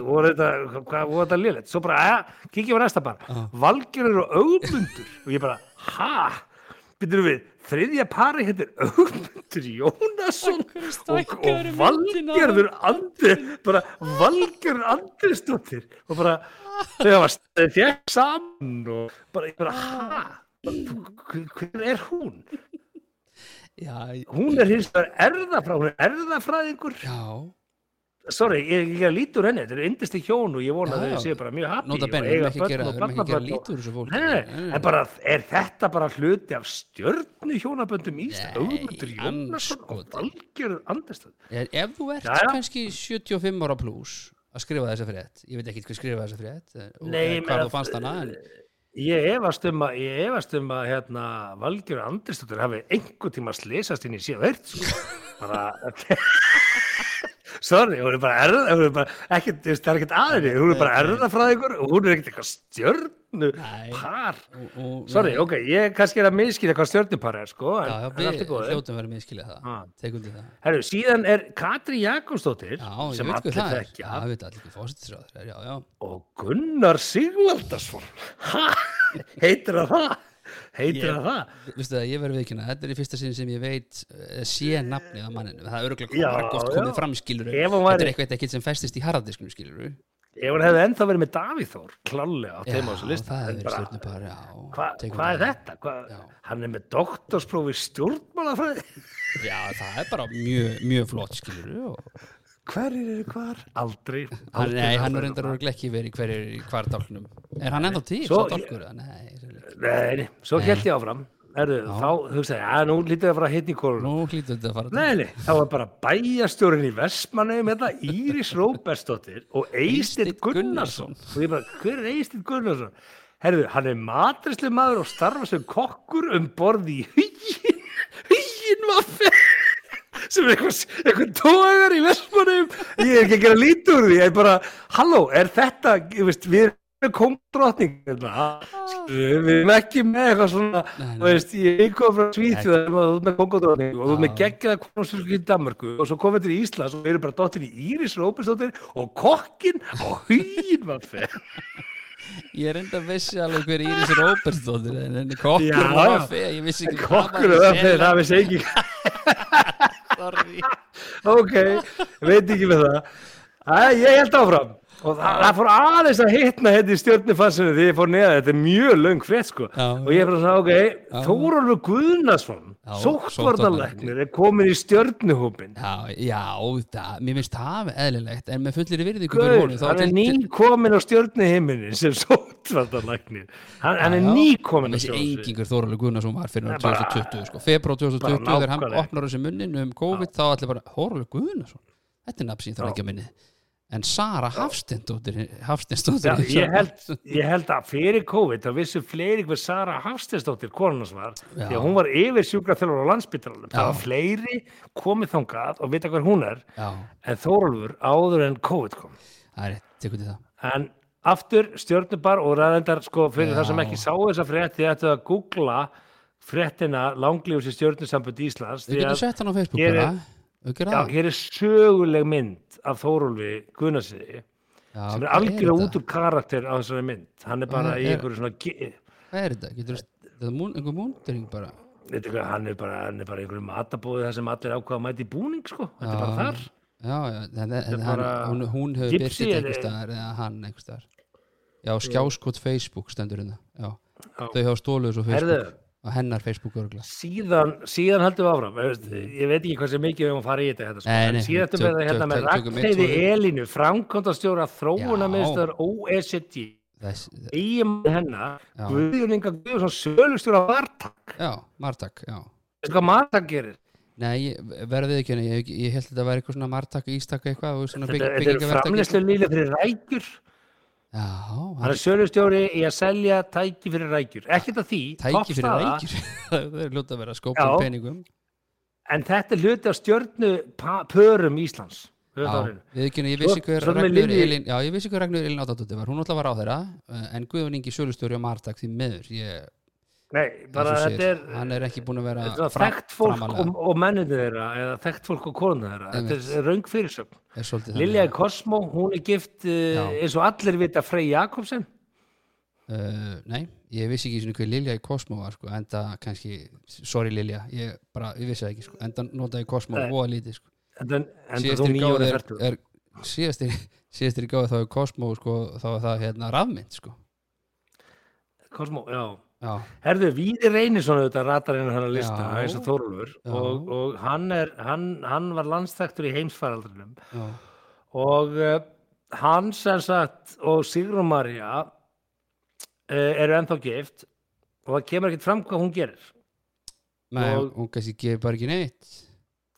voru þetta, liðlegt? Svo bara, að, kíkjum á næsta bara. Valgerður og Augmundur. Og ég bara, ha? Býtum við, þriðja pari heitir Augmundur Jónasson og, og Valgerður Andri, bara Valgerður Andrisdóttir og bara, hafa staðið fjæk saman og bara, ég bara, ha? Hver er hún? já, Hún er hins vegar er erðafræðingur. já Sorry, ég, ég lítur henni, þetta er yndist í hjón og ég vona að þau séu bara mjög happy Nota benni, við erum ekki að gera, lítur þessu nei, en bara, er þetta bara hluti af stjörnu hjónaböndum í Ísland? Ögmundur Jónasson og. Valgerður Andersson. Ef þú ert kannski 75 ára pluss að skrifa þessa frétt ég veit ekki hvað skrifa þessa frétt eh, og hvað þú fannst hana en, Ég efast um að, ég efast um að hérna, Valgerður Andersdóttir hafi einhver tíma slesast inn í síðan veirt, sko. Bara, sorry, hún er bara erða, hún er bara, ekkert, það er ekkert aðri, hún er bara erðafræðingur og hún er ekkert eitthvað stjörnu Nei. par. og, og, Sorry, ok, ég kannski er að miskýra hvað stjörnupar er, sko, en, já, já, en við allt er góðið. hljótum verið minnskilja það Ah. tekundi það Herru, síðan er Katri Jakobsdóttir, já, sem allir það er þekkja, já, ég veit allir hvað fósittisráður já, já, og Gunnar Sigvaldarsson. Ha, heitir það það? Heitir það það? Vistu það, ég verður viðkynna, þetta er í fyrsta sinni sem ég veit uh, sé nafnið á manninu, það er margóft já. komið fram skilur þetta er eitthvað ekkert sem festist í harðadisknum skilur Ef hún hefði ennþá verið með Davíð Þór, klálega á þeim á þessu stjórnupar já, Hva, hvað er þetta? Hva, hann er með doktorsprófi stjórnmálafræði. já, það er bara mjög, mjög flott skilur og Hverjir eru hvar? Aldrei. Hann, aldrei nei, hann er reyndar örugglega ekki verið hverjir í hvar dálknum Er hann ennþá til, Svo-? Nei. Nei, svo held ég áfram. Erðu, þá hugsaði ég, að nú lítið að fara að hitna í korun. Nú þetta að fara Nei, nei, það var bara bæjastjórin í Vestmanneum hérna, Íris Róbertsdóttir og Eysteinn Gunnarsson. Og ég bara, hver er Eysteinn Gunnarsson? Herðu, hann er matrislu maður og starfa sem kokkur um borð í hugin, hugin vaffi sem er eitthvað, eitthvað tógar í Vestmanneum. Ég er ekki að gera lítið úr því, ég er bara, halló, er þetta, ég veist, við erum kongdrottning, hérna, við erum ekki með eitthvað svona, Nei, nei. þú veist, ég kom frá Svíþjóð og þú ert með kongodrótning og þú ert með Já. geggjaða konungsfylgju í Danmarku og svo komið til Íslands og eru bara dóttir í Íris Róbersdóttir og kokkin og hýn var fyrir. Ég er enda vissi alveg hver Íris Róbertsdóttir en henni kokkur að feða Ég vissi ekki Kokkur og það það vissi ekki. Sorry Ok, veit ekki með það. Æ, ég held áfram. Og það, fór aðeins að hitna hérna í stjórnifansinu því ég fór neða, þetta er mjög löng frétt sko. Já. Og ég er bara svona, ok, Þórólfur Guðnason, Já, sóttvarnalæknir, er komin í stjórnuhópin. Já, já, það, mér finnst það eðlilegt en með fullir virðingu hann er til- ný til- komin á stjórnuhiminin sem sóttvarnalæknir. Hann, hann er Já, ný komin á Þessi stjórnuhiminin. engingur Þóraleg Guðnarsson var fyrir Nei, bara- 2020 sko. Februar 2020 Bara þegar hann opnar þessi munnin um COVID þá allir bara Þóraleg Guðnarsson Þetta er nafn sín þarf Já. ekki að minni En Sara Hafsteinsdóttir Já, Hafsteinsdóttir ég, ég held að fyrir COVID þá vissu fleiri hver Sara Hafsteinsdóttir konunars var Já. því að hún var yfir sjúkraþjálfur á landsbytaralum það Já. var fleiri komið þangað og vita hver hún er Já, en Þórólfur áður en COVID kom. Það er rétt, tekur til það. En aftur stjórnubar og ræðendar sko fyrir Já. það sem ekki sá þessa frétt þið ættu að googla fréttina langlífus í stjórnusambund Íslands Við því getum sett hann á Facebook hér bara já, hér er söguleg mynd af Þórólfi Gunnarsiði sem er algjörlega út úr karakter á þessari mynd. Hann er bara í er- einhverju svona Hvað er þetta? Getur þetta einhver múndering bara? Hvað, hann er bara, hann er bara í einhverju matabóði þar sem allir ákvaða að mæta í búning sko, þetta er bara þar. Já, já, en, en, er hann, bara hún, hún hefur er- einhver staðar eða hann einhver staðar. Já, skjáskot Facebook stendur hérna. Þau hafa stóluð svo Facebook Herðu, á hennar Facebook örgla síðan, síðan heldum við áfram ég veit ekki hvað sem mikið við höfum fara í þetta, þetta sko. En síðan tök- við hérna tök- með tvö- Elínu framkvæmdastjóra þróunarmiðstöðar OECD Þess, eiginmann hennar Já. Guðjón Inga Guðjónsson sölustjóra Vartak Já, Martak, já veistu hvað Martak gerir? Nei, verðið ekki henni, ég, ég held að þetta væri eitthvað svona martak, ístak eitthvað Þetta, þetta er framleyslu líla fyrir rækjur hann er sölustjóri í að selja tæki fyrir rækjur. Ekkert af því, tæki fyrir rækjur? Það er ljóta að vera skópum Já. peningum. En þetta er hluti af stjörnu pa- pörum Íslands á Já, við ekki, ég vissi hver Ragnur Elín Já, ég vissi hver Ragnur Elín Átadóttir var, hún alltaf var á þeirra en Guðun Ingi Sölustjóri og Martak því meður ég, Nei, bara og þetta er hann er ekki búin að vera er þekkt fólk framarlega. og, og menninu þeirra eða þekkt fólk og konuna þeirra. Þetta er raung fyrirsögn. Lilja Kosmó, hún er gift uh, Já. eins og allir vita Frey Jakobsen. Uh, nei, ég vissi ekki svona hver Lilja í Cosmo var sko, enda kannski, sorry Lilja ég bara, ég vissi það ekki sko, enda notaði Cosmo Nei. voða lítið sko. Síðastir gáði er, er síðastir, síðastir gáði þá er Cosmo sko, þá er það hérna rafmynd sko. Kosmó, já já, Herðu, Víði Reynisson auðvitað ratar hennar hann að lista eins og Þórulfur Já. og, og hann, er, hann, hann var landstæktur í heimsfaraldrinum. Já, og uh, hann sem sagt og Sigrun Marja uh, eru ennþá gift og það kemur ekkert fram hvað hún gerir. Nei, Og- hún kannski gefur bara ekki neitt.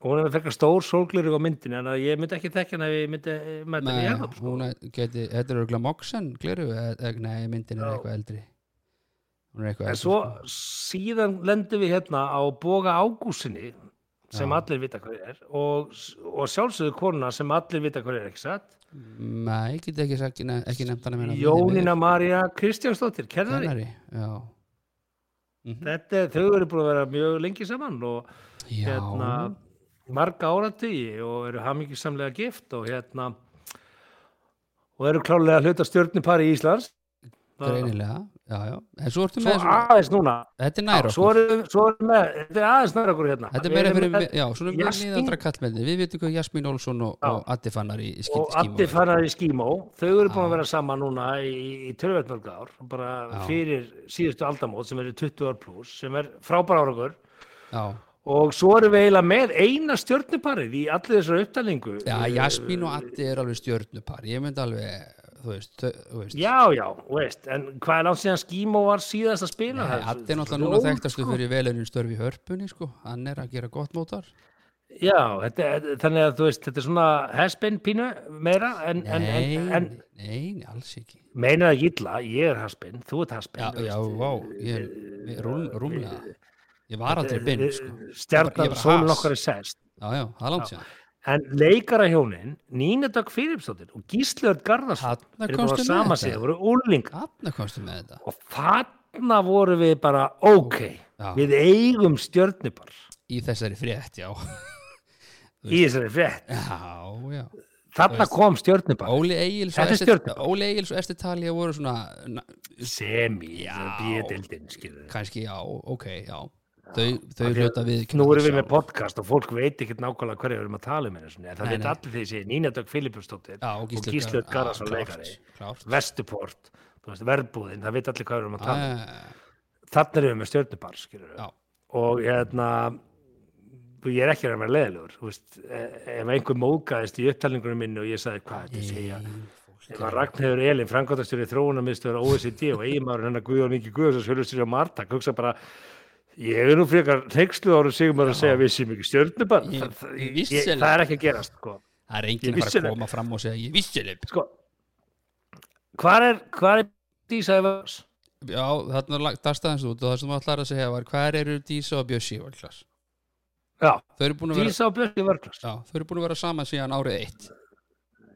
Og hún er með frekar stór sólglir á myndinu en ég myndi ekki þekka hann ef ég myndi eh, með þetta í sko. er- geti, þetta er örgulega Moxen, gleru nei, myndin er eitthvað eldri en svo síðan lendum við hérna á Boga Ágúsinni sem Já. allir vita hvað er og, og sjálfsögðu konuna sem allir vita hvað er ekki satt? Nei, ég get ekki, ekki nefnt hana meina Jónína María Kristjánsdóttir, kennari Kennari, já. Mhm. Þetta, þau eru búin að vera mjög lengi saman og hérna marga áratugi og eru hamingisamlega gift og hérna og eru klálega hluta stjórnipari í Íslands. Greinilega já, já, en svo ertu svo með svona, aðeins núna. Þetta er Já, nær svo okkur svo þetta er aðeins nær okkur hérna. Þetta er meira fyrir, með- já, svona með nýðandra kallmenni við veitum hvað Jasmín Olsson og, og Addi Fannar í, í og skýmó Addi fannar í skímó þau eru búin að vera saman núna í, í tölvöldmörg ár bara Já. fyrir síðustu aldamót sem eru 20 ár pluss sem er frábær áragur já, og svo erum við eiginlega með eina stjórniparið í allir þessar upptalningu. Já, Jasmín og Addi er alveg stjörnupar ég myndi alveg, þú veist, þú veist Já, já, veist, en hvað er langt síðan Skímó var síðast að spila Nei, það? Addi er náttúrulega núna þekktastu sko. fyrir velunin störfi hörpunni sko, hann er að gera gott mótar Já, þetta, þannig að þú veist, þetta er svona haspin pínu meira, en, nei, en, en nei, nei, alls ekki meina það illa, ég er haspin, þú ert haspin. já, já, vá, ég er rúmlega ég var aldrei binn sko. Bara sólun okkar er sest. já, já, það er langt síðan En leikara hjónin, Nína Dögg Filipsdóttir og Gísleur Garðarsson eru með sama sig, það voru úrling Þarna komstu með þetta. Og þarna voru við bara, ok, Já. við eigum stjörnipar í þessari frétt, já. Í þessari frétt. Já, já. Þarna kom er stjörnupar. Óli Egils og Esti Talía voru svona na, Semi, Já. bíðildin, skilur kannski já, ok, já þau, þau að hljóta við Nú erum við með podcast og fólk veit ekkert nákvæmlega hverju við erum að tala um en það veit allir því sé Nína Dögg Filipustóttir og Gísli Gísli Örn Garðarsson leikari. Vestuport, verbúðin það veit allir hvað við erum að tala um. Eh, þannig erum við með Já. og hérna ég er ekki að vera leðilegur e- ef einhver mókaðist í upptalningunum minni og ég sagði hvað þetta segja? ef að Ragnhildur Elin, framkvæmtastjóri þróunarmiðstöður OECD og eiginmaður hennar Guðjón Ingi Guðjóns Hjölustur á Martak, hugsa bara ég er nú frekar neykslu ára sigum að segja við sem ekki stjörnupar Ég- það, er ekki að gerast sko. það er enginn að fara að koma fram og segja ég vissi þið sko hvað er, hvað er Dísa Evans? já, þarna dagstæðans út og það sem þú ætlar að segja var hvað eru Dísa og Bjössi Völklas? Já, þau eru búin að vera Dísa og Björki Vörklas já, þau eru búin að vera saman síðan árið eitt.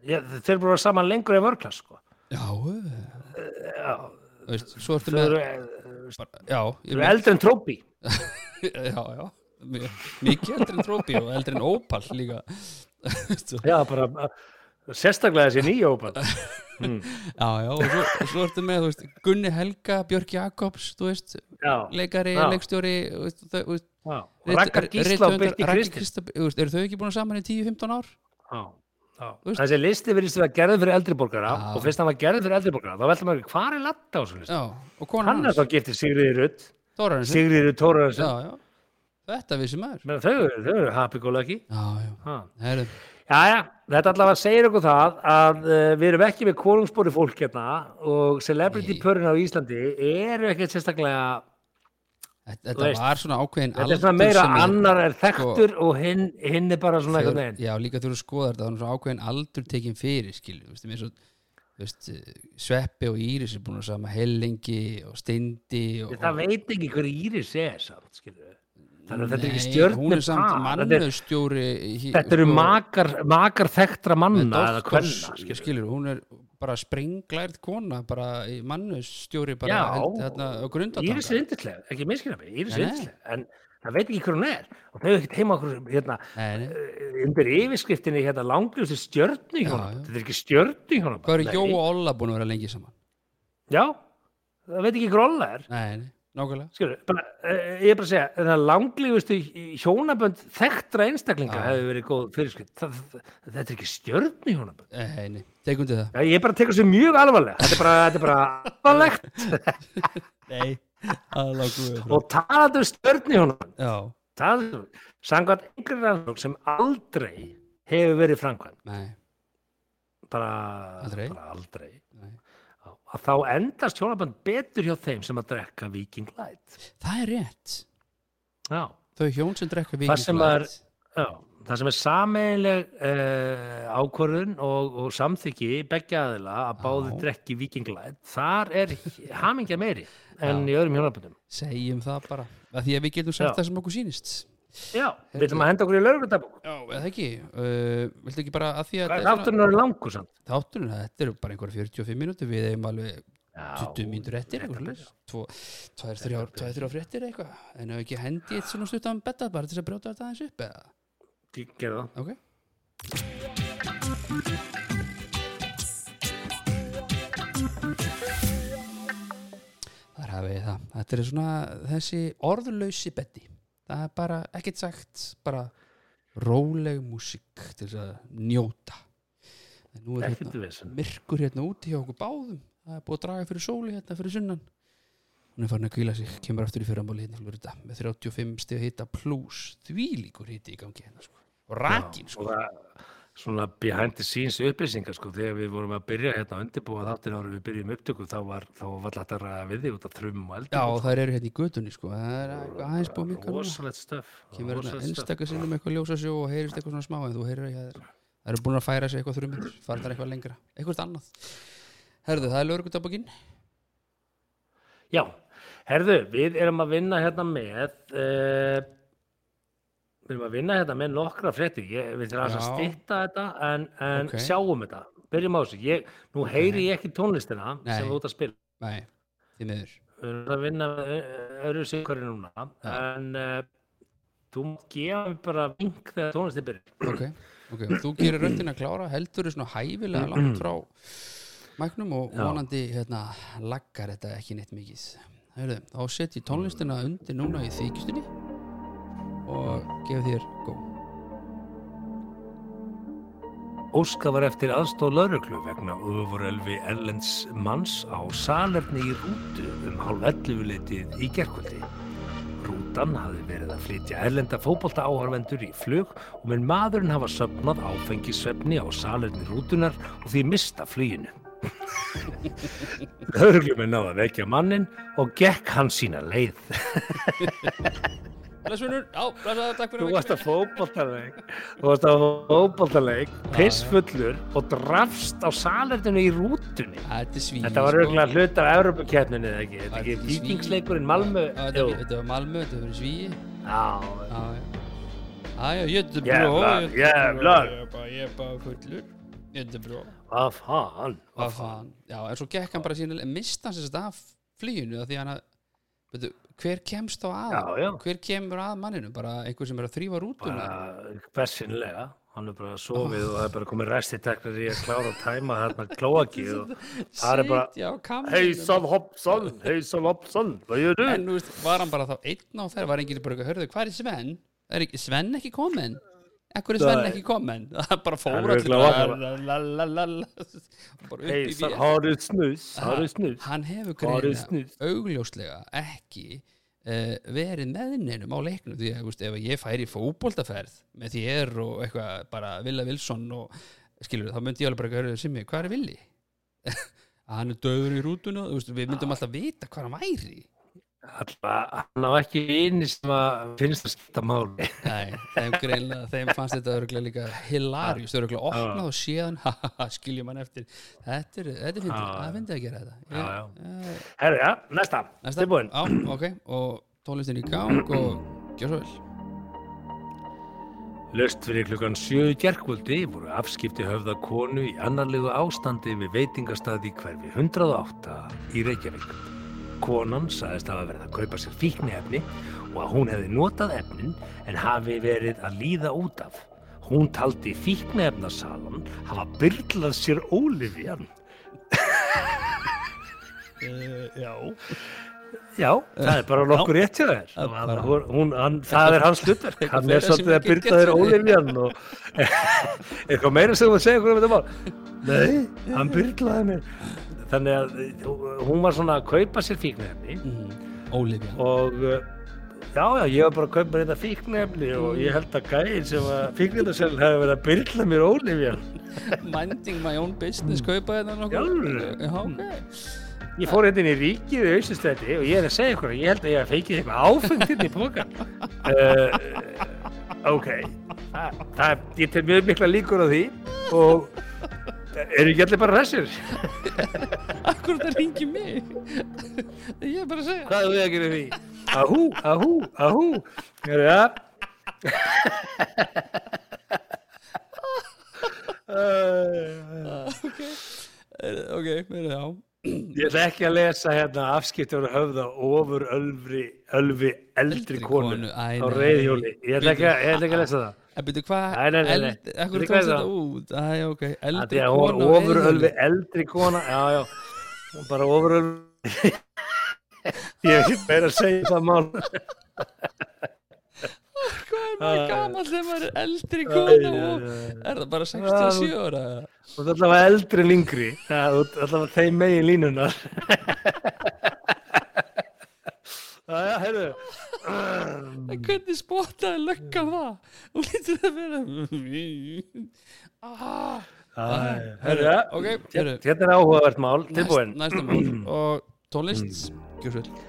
Ég, þeir eru bara saman lengur en Vörklas sko. já, eh, Já, þú veist, svo ertu þau með bara, já, þau ég eru eldri en Trópi já, já Mi- mikið eldri en Trópi og eldri en Opal líka Já, bara sérstaklega þessi nýja ópan mm. já, já, og svo, svo ertu með veist, Gunni Helga, Björk Jakobs veist, Já, leikari, Já. leikstjóri rit- Gísla og Birti veist, eru þau ekki búin saman í 10-15 ár? Já, Þessi listi verðist að vera gerðið fyrir eldri borgara Já. og fyrst hann var gerðið fyrir eldri borgara þá veltum maður, hvað er latta á þessu listi? Hann er þá giftið Sigriði Rutt Tóraðarsson Já, já, þetta vissi maður. Men þau, þau eru happy go lucky. Já, já, Já, já, þetta allavega segir okkur það að uh, við erum ekki með konungsbóri fólk hérna og celebrity Nei. pörin á Íslandi eru ekkert sérstaklega Þetta, þetta veist, var svona ákveðin þetta er svona meira annar er þekktur og hinn, hinn er bara svona eitthvað já, líka þú eru að skoða þetta þannig að ákveðin aldur tekin fyrir skilju, þú veist, mér svo þú veist, Sveppi og Íris er búin að sama hellingi og steindi og, það veit ekki hver Íris er samt þannig að þetta er ekki stjörnum hún er mannustjóri þetta eru makar, makar þekktra manna eða kvenna skilur, hún er bara sprenglærð kona bara í mannustjóri bara Já, held, hérna, Íris er yndislega, ekki miskina mig Íris er yndislega, en það veit ekki hver hún er. Og þau er ekkert heima okkur hérna, eh, undir yfirskriftinni hérna langljósi stjörnu Já, hjónaband já. þetta er ekki stjörnu hjónaband Hvað eru. Jó og Olla búin að vera lengi saman? Já, það veit ekki hver Olla er. Nei, nei, nákvæmlega. Skilur, bara, eh, ég er bara að segja að langlífustu hjónabönd þekktra einstaklinga hefur verið góð fyrirskrift. Þetta er ekki stjörnu hjónabönd. Nei, til það. Já, ég bara tekur þessu mjög alvarlega. Þetta er bara, þetta er bara alvarlegt. Nei, og talaðu stjörnu hjónabönd Já, talaðu, samkvæmt einhverjum rannsókn sem aldrei hefur verið framkvæmt nei, bara Aldrei? bara aldrei. Að þá endast hjónabönd betur hjá þeim sem að drekka Viking Light. Það er rétt. Já. Þau hjón sem drekka Það vikings sem er, já, það sem er sameiginleg uh, ákvörðun og, og samþykki beggja aðila að báði Já. drekki vikinglæð, þar er hamingja meiri en Já. í öðrum hjónaböndum. Segjum það bara að Því að við getum sagt Já. það sem okkur sýnist Já, við ætlum að henda okkur í lögurdagbók. Já, eða ekki uh, Viltu ekki bara að því að þátturinn orðið langur samt? Þátturinn, þetta eru bara einhverja 45 mínútur Við hefum alveg 20 mínútur eftir þetta eitthvað byrjar. svoleiðis. Tvo- Tvær, þrjár, tvær, þrjár fréttir eitthvað En ef ekki hendi eitt svona stuttan betta bara til að brjóta þetta aðeins upp eða Gerðu það. Ok Þar hafið þið það. Þetta er svona þessi orðlausi betti. Það er bara ekkert sagt, bara róleg músík til þess að njóta. En nú er hérna myrkur hérna úti hjá okkur báðum. Það er búið að draga fyrir sóli hérna fyrir sunnan. Hún er farin að kvíla sig, kemur aftur í fyrramóli hérna með 35 stig hita pluss því líkur hiti í gangi hérna sko. Og rakin Og sko. það, svona behind the scenes upplýsingar sko, þegar við vorum að byrja hérna að undirbúa þáttin ára við byrjum upptöku þá var, þá var alltaf að ræða við því út af þrjum og Já, eldur. þær eru hérna í götunni sko. Það er aðeins búið mikka núna. Rosalegt stöf. Kemur hérna einstakka sinnum eitthvað ljósasjó og heyrist eitthvað svona smá en þú heyrir að það Það eru búin að færa sig eitthvað þrjumindur, fara þar eitthvað lengra, eitthvað annað. Herðu, það er. Já, herðu, við erum að vinna hérna með uh, við erum að vinna hérna með nokkra fréttir, ég við þurfum að Já. stýtta þetta en, en Ok. sjáum þetta byrjum á þessu, ég, nú heyri ég ekki tónlistina Nei. sem við út að spila Nei, því miður. við erum að vinna öðru sikari núna Já. en uh, þú mér bara vink þegar tónlistin byrjar Ok, ok, þú gerir röndin að klára, heldur þú svona hæfilega langt frá mæknum og Já. vonandi hérna laggar þetta ekki neitt mikið. Herðu, þá set ég tónlistina undir núna í þykistunni og gef þér gó. Óska var eftir aðstóð lauruglu vegna öfurelfi Erlends manns á salerni í rútu um hálf 11 litið í gerkvöldi. Rútan hafði verið að flytja erlenda fótbolta áharvendur í flug og menn maðurinn hafa söfnað áfengisvefni á salerni rútunar og því mista fluginu. Lauruglumenn náða vekja mannin og gekk hann sína leið. Blessunur, já, blessaður, takk fyrir Þú að varst að fótboltaleik. Þú varst að fótboltaleik Pissfullur og drafst á salerninu í rútunni. Þetta er svíð Þetta var auðvitað hlut af Evropakeppninu eða ekki? Þetta ekki er svíi. vikingsleikurinn Malmö Þetta var- Malmö, þetta var svíi. Já, Já, já, jöttebró Jävlar, jävlar. Ég er bara, ég er bara fullur. Jöttebró hvað fann Hvað fann Já, en svo gekk hann bara en mista hann sérst af flýinu því hann að veitu, hver kemst þá að Já, já. hver kemur að manninu bara einhver sem er að þrýfa rútuna Bara Bessinlega Hann er bara sofið og það er bara komið restiteknar í að klára að tæma þarna klóakið og það er bara á. Heisan Hopsan, Heisan Hopsan, hvað gjör en þú veist, var hann bara þá einn á þeirra var enginn bara eitthvað, hörðu, hvað er Sven? Er Sven ekki komin? Ekkur er Sven ekki komin? Það er bara Hann fór allir örugglega bara vaknaður. lalalala bara upp í Heisan, vél. har du snus, har du snus hann hefur greina augljóslega ekki uh, verið með neinum á leiknum. Því að veist, ef ég færi í fótboltaferð með þér og eitthvað bara Villa Wilson og skilur þá myndi ég alveg bara að höra Simmi, hvað er Villi? að hann er döður í rútuna þú veist, við myndum alltaf vita hvað hann væri Alltaf, hann á ekki eini sem að finnst að skipta máli. Nei, þeim greinlega, þeim fannst þetta örgulega líka hilarious, örgulega opnað og haha, skiljum hann eftir þetta er, þetta er Já. það fyndið að gera þetta Já, já. Herru, já, næsta. Næsta, Tilbúin. já, ok, og tónlistin í gang og gjör svo vel Löst fyrir klukkan sjö í gerkvöldi voru afskipti höfða konu í annarlegu ástandi við veitingastaði hverfi 108 í Reykjavík. Konan sagðist hafa verið að kaupa sér fíknefni og að hún hefði notað efnin en hafi verið að líða út af. Hún taldi fíknefnasalan hafa byrlað sér ólifjan. Já Já, það er bara nokkur rétt hjá þér. Það er hans hlutverk. Hann er svolítið að byrta þér ólifjan og eitthvað meira sem þú að segja hvernig þetta var. Nei, hann byrlaði mér. Þannig að uh, hún var svona að kaupa sér fíknefni mm, Ólifja og uh, já, já, ég var bara að kaupa þetta fíknefni og ég held að gæðin sem að fíknefnaselin hefði verið að byrla mér ólifjan. Minding my own business, kaupa þetta nokkuð? Já, ok Ég fór hérna inn í ríkið í Austurstræti og ég er að segja ykkur, ég held að ég hef feikið eitthvað áfengt hérna í pókan. Uh, ok, það, það, ég tel mjög mikla líkur á því og eru ekki allir bara hressir? Akkur þetta ringi mig Ég er bara að segja Hvað er við að gera því? Ahú, ahú, ahú. Eru það? Uh, Ok, ok, verið já Ég ætla ekki að lesa hérna afskiptur og höfða ofur ölfri, ölfi eldri Eldri konu á reyðhjóli. Ég ætla ekki að lesa það. En byrju, hvað Veitu tókst þetta út ok, Það eldri er að hún kona á var ofur reiðhjóli. ölfi eldri kona. Já, já. Bara ofur ölfi. Ég veit meira að segja það mál. Hvað er maður Æ. gamall þegar maður er eldri kona og er það bara 67 ára Þú ert allavega eldri en yngri. Það er allavega þeim megin línunar. Já, heyrðu. En hvernig spottaði löggan það? Hún lítur að vera ah, Já, Heyrðu, Hérna er áhugavert mál, tilbúin. Næst, Næsta mál og tónlist Gjör svo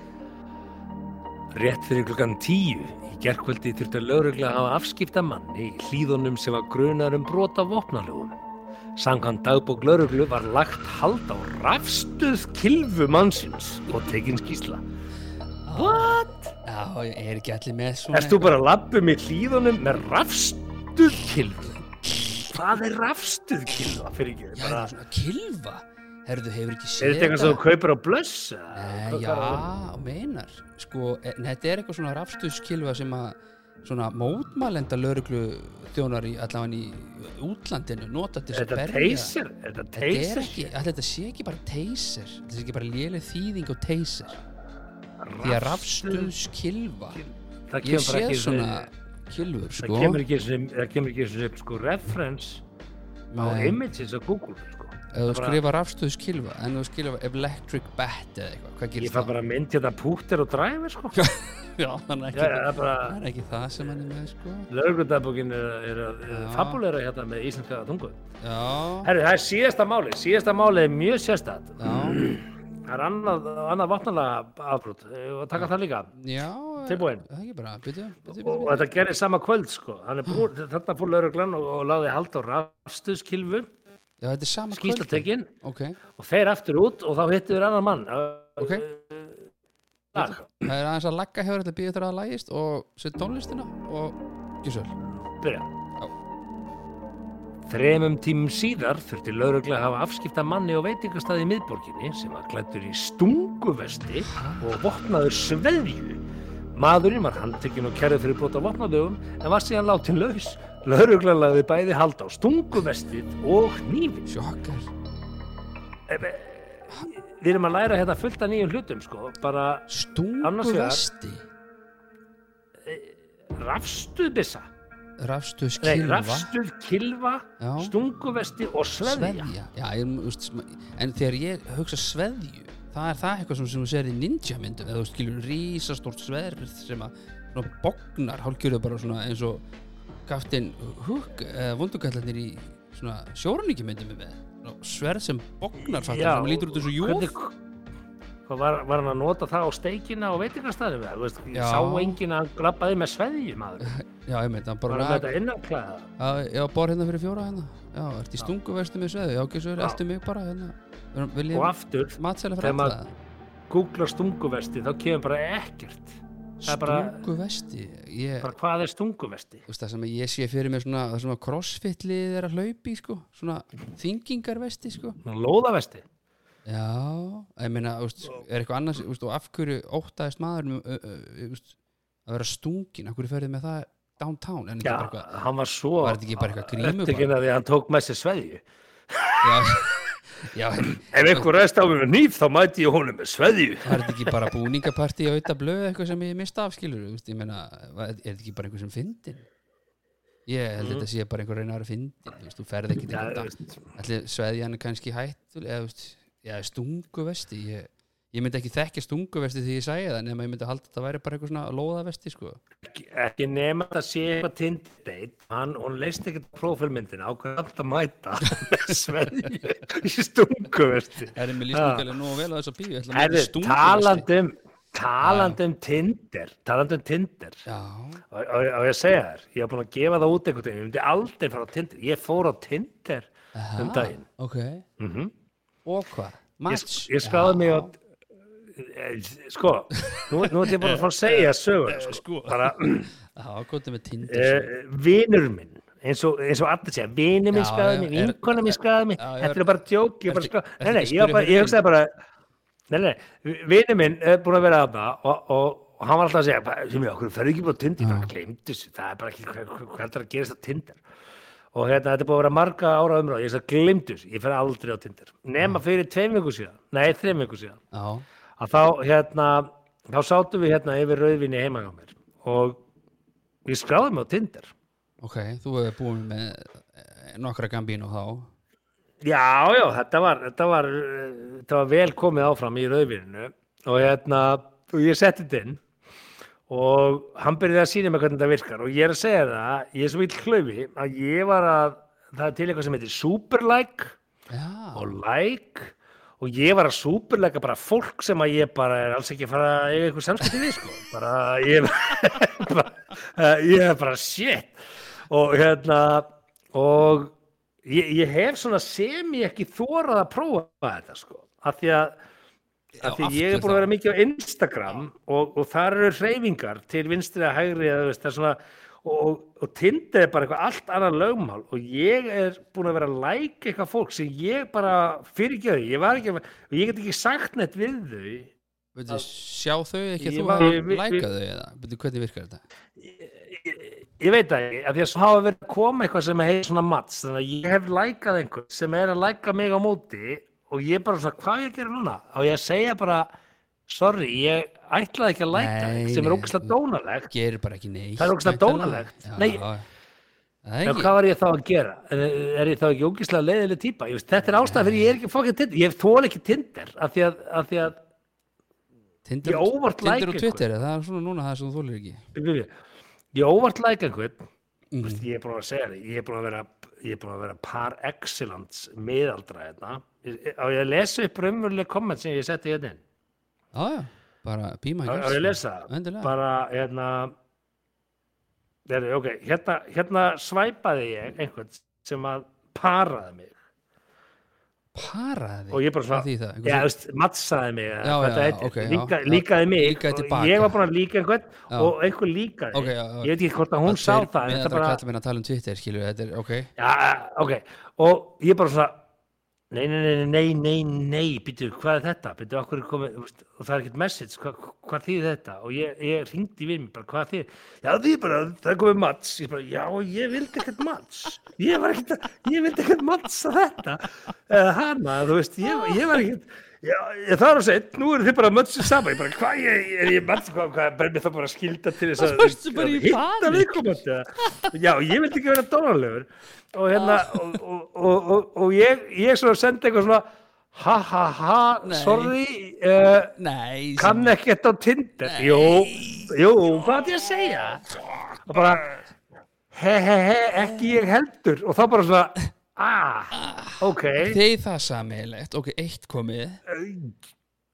Rétt fyrir klukkan tíu í gerkvöldi þurfti að lögregla að hafa afskipta manni í hlýðunum sem var grunar um brota vopnalögum. Samkvæmt dagbók lögreglu var lagt hald á rafstuð kilfu mannsins og tekin skýsla. What? Já, ég er ekki allir með svona Erst þú bara að lappum í hlýðunum með rafstuð kilfu? Hvað er rafstuð kilfa fyrir ekki? Já, Bara, svona kilfa Herðu, hefur ekki er séð þetta eitthvað sem þú kaupir á blöss? Nei, Hvað- já, er meinar Sko, e, nei, þetta er eitthvað svona rafstuðskilfa sem að svona mótmælenda lauruglu þjónar í allavega í útlandinu nota til Er þess að þetta berja teyser? Er þetta Þetta er ekki, að þetta sé ekki bara teyser Þetta sé ekki bara léleg þýðing og teyser Því að rafstuðskilfa Það Ég sé svona kilfur, það sko. það kemur ekki sem sko reference á images á Google sko. Bara- skrifa rafstuðskilfa en þú skrifa electric bat eða eitthvað, hvað ég gerist fæ bara mynd hérna púttir og dræfir sko. já, Já, þannig ekki, það er bara það er ekki það sem hann er með, sko. Lögregludagbókin er, er, er Já. fabulera hérna með íslenska tungu. Já, Herri, það er síðasta máli, síðasta máli er mjög sérstætt já, það er annað, annað vatnalega afbrot. Og taka það líka? Já Tilbúin. Það er ekki bara, byrju, byrju, og, og byrju þetta gerir sama kvöld sko. Búin, þarna fór lögreglan og, og lagði hald á rafstuðskilfu Já, þetta er sama skýsla kvöldin. tekin. Ok, og þeir aftur út og þá hittu þeir annan mann. Ok. Lag. Það er aðeins að lagga hefur þetta býður þetta að lægist og set tónlistina og gjusöl Byrja. Þremum tímum síðar þurfti lauruglega að hafa afskipta manni á veitingastæði í miðborginni sem var klættur í stunguvesti og vopnaður sveðju. Maðurinn var handtekinn og kærið fyrir brota vopnaðugum en var síðan látin laus. Lauruglega lagði bæði hald á stunguvestið og nýfin. Sjokkar Við erum að læra hérna fullt af nýjum hlutum sko, bara Annars Stungu vegar- vesti rafstuðbissa, nei, Rafstuðskilfa rafstuð kilfa, Já. stunguvesti og sveðja. Sveðja Já, ég, veist, en þegar ég hugsa sveðju það er það eitthvað sem, þú sér í ninja myndum eða þú skilur rísastórt sverð sem að svona bognar hálfgjörðu bara svona eins og kaftin hug eða vondugallarnir í svona sjóruníkjumyndum með sverð sem bognar fattar, sem lítur út eins og Hvað var, var hann að nota það á steikina og veitingastæðinu með? Þú veist, ég sá enginn að hann grabbaði með sveðju, maður. Já, ég meint, hann bara Var hann með þetta innanklæða? Já, bara hérna fyrir fjóra hérna Já, ert í stunguverstu með sveðu Já, ekki svo er eldu mig bara hérna Vil Og ég aftur, matsæla þegar maður- googlar stunguvesti, þá kemur bara ekkert. er Stunguvesti Ég, Bara hvað er stunguvesti? þú veist það sem ég sé fyrir mér svona að crossfitlið er að hlaupi sko Svona þingingarvesti sko Lóðavesti? Já, ég meina, veist, er eitthvað annars veist, og af hverju óttaðist maður um, veist, að vera stungin af hverju ferði með það downtown? En Já, bara eitthvað hann var svo... Var þetta ekki bara eitthvað grímu Upptekinn að að hann tók með sér sveðju. Já, en Ef einhver ræst á með nýf, þá mæti ég honum með sveðju. var þetta ekki bara búningapartí á auðvitað blöð eitthvað sem ég mista af skilur ég meina, er þetta ekki bara einhver sem fyndin ég held þetta sé bara einhver reynar að fyndin, þú veist, þú ferð ekki til allir sveðjan er kannski hætt eða, já, stunguvesti ég, ég myndi ekki þekkja stunguvesti því ég sæði það nema ég myndi halda að þetta væri bara eitthvað svona lóðavesti sko. Ekki, ekki nema að sé eitthvað tindideit hann, hún leist ekkert prófilmyndina ákveð allt að mæta með sveðju í stunguvesti. Er mér líst ekki alveg nógu vel á bíu ætla að mæta stunguvesti. talandum talandum Tinder talandum Tinder. Já, og, og, og ég segja þér, ég hef búin að gefa það út einhvern veginn, ég myndi aldrei fara á Tinder ég fór á Tinder Aha, um daginn. ok, mm og hvað? ég, Match? ég skráði mig á eh, sko, nú, nú er ég bara að fara að segja sögur sko. Sko. bara uh, uh, vinur minn eins og, eins og allir segja, vinur minn skráði mig, er- vinkona minn skráði mig ég þetta er- er bara djók, ég ekki að ég, ég hugsaði bara vinur minn er búin að vera að það og, og, og hann var alltaf að segja sem ég, okkur ekki á Tinder, ég bara gleymdi þessu það er bara ekki, hvað, hvað er að gerast á Tinder og hérna, þetta er búið að vera marga ára umráð. Ég þessu, ég fer aldrei á Tinder. Nema fyrir tveim viku síðan, nei, þreim viku síðan. Já, að þá hérna þá sátum við hérna yfir rauðvinni heima hjá mér. Og ég skráði mig á Tinder. Ok, þú hefur búin með eh, nokkra gambínu þá. Já, já, þetta var þetta var, eh, var vel komið áfram í rauðvinninu og hérna og ég setti þetta inn og hann byrjaði að sína mig hvernig þetta virkar. Og ég er að segja það, ég er svo vill hlaufi að ég var að, það er til eitthvað sem heitir superlike já, og like. Og ég var að superleika bara fólk sem að ég bara er alls ekki að fara að eiga eitthvað samskipti við sko. Bara ég ég er bara shit. Og hérna og ég, ég hef svona sem ég ekki þórað að prófa þetta sko. Af því að af því ég er búin að vera mikið á Instagram og, og þar eru hreyfingar til vinstri að hægri eða, veist, það svona, og, og, og Tinder er bara eitthvað allt annað lögmál og ég er búin að vera að like eitthvað fólk sem ég bara fyrirgjöði, ég var ekki að, og ég get ekki sagt neitt við þau. Veitu, sjá þau ekki að Ég þú var- við- lækað þau eða? Veitu, hvernig virkar þetta? ég, ég veit það ekki, af því að svo hafa verið að koma eitthvað sem heitir svona mats, þannig að ég hef lækað einhvern sem er að læka mig á móti og ég bara svona, hvað ég að gera núna? Og ég segja bara, sorry, ég ætlaði ekki að Nei, þig, sem er þú- dónalegt. Gerir bara ekki neitt Það er væntanlega. dónalegt. Já, Nei. ekki hvað var ég þá að gera? Er, er ég þá ekki ógæslega leiðileg veist, þetta er ástæða fyrir ég er ekki fokkið Tinder. Ég þól ekki Tinder, af því að, af því að Tinder, Ég óvart Tinder like og Twitter, það er svona núna það sem þú þólir ekki ég óvart læka einhvern. Vist, ég er búin að segja það, ég er búin að vera, ég er búin að vera par excellence miðaldra hérna. Á ég að lesa upp raunveruleg komment sem ég setti hérna inn? Já, já, bara píma Á ég að lesa það? Endilega. Bara, hérna, Þeirri, ok, hérna, hérna svæpaði ég einhvern sem að paraði mig Paraði og ég bara svona, já, veist, mattsaði mig, Já, já, það heitir, ok, já, líka, líkaði mig. Líkaði tilbaka. ég var að líka einhvern og einhver líkaði, Ok, já, já. ég veit ekki hvort að hún sá það, en Þetta þetta bara bara, um Twitter, þetta er, ok. Já, ok, og ég bara svona, nei, nei, nei, nei, nei, nei, býtu, hvað er þetta, býtu, okkur er komið, og það er ekkert message, hvað, hvað þýðir þetta, og ég, ég ringdi við mig, bara, hvað þýðir, já, því bara, það er komið mats, ég bara, já, ég vildi ekkert mats, ég var ekkert, ég vildi ekkert mats að þetta, eða hana, þú veist, ég, ég var ekkert, Já, ég er að segja, nú eru þið bara mötsu saman, ég bara, hvað, ég, er ég mann, hvað, hvað, ber mér það bara að skilda til þess að, bara að hitta eða? já, ég vildi ekki vera dónalegur, og hérna, og, og, og, og, og ég, ég svona sendi eitthvað svona, ha, ha, ha, Nei. sorry, uh, Nei, kann ekkert á Tinder, jú, jú, hvað er ég að segja, og bara, he, he, he, ekki ég heldur, og þá bara svona, ah, ok, Þeir það sammeilegt, ok, eitt komið.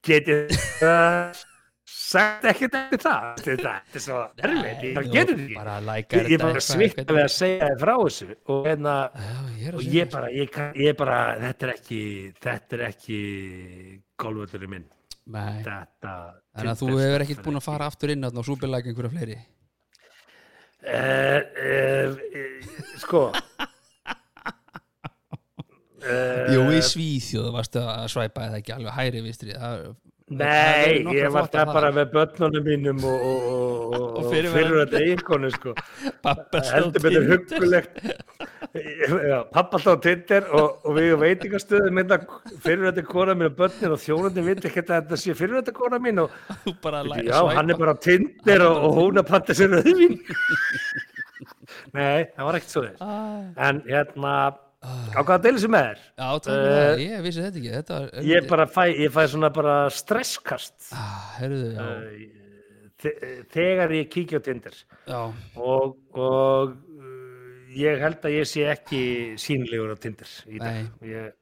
Getið uh, sagt ekkert eftir það? Þetta er svo ég bara getur því ég, ég bara við að segja þið frá þessu og hérna er og ég bara, ég, bara þetta er ekki, þetta er ekki golvöldurinn minn. Nei, þannig að þú hefur ekkert búin að fara aftur inn og súpilæk einhverja fleiri? Uh, uh, sko uh, Jú, í Svíþjóð varstu að svæpa eða ekki alveg hæri vistri Nei, ég var það bara með börnunum mínum og, og, og, Og fyrir þetta íkonu sko. Heldur betur huggulegt. Já, pappa á Tinder og, við veitingastöðum mynda fyrir þetta kona mín og börnin og þjónandi veit ekki að þetta sé fyrir þetta kona mín og já, hann er bara á Tinder og, hún að panta sér rauðvín Nei, það var ekkert svo þess en hérna, á hvaða deilu sem er? Já, Eh, það, ég vissi þetta ekki. Þetta var ég bara fæ, ég fæ svona bara stresskast. Ah, Herðu, já, þe- þegar ég kíkja á Tinder. Og, og uh, ég held að ég sé ekki sínlegur á Tinder í dag. Ég,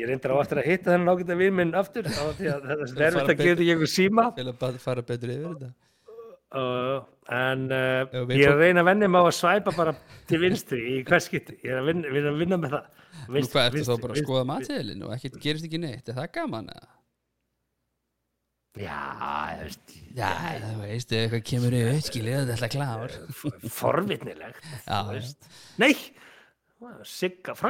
ég reyndar á aftur að hitta þennan ágæta við minn aftur á því að það er erfitt að gera ekki einhver síma. Fara betur yfir þetta uh, en uh, Já, ég er að reyna að venni mig á að svæpa bara til vinstri í hvers skipti. Ég er að vinna, vinna, vinna með það. Nú hvað ertu þá bara að skoða matseðilinn og ekkert gerist ekki neitt, er það gaman eða? já, ég veist Já, þú veist, ef eitthvað kemur í auðskilið, þetta er alltaf klár. F- forvitnilegt Já, veist. nei Sigga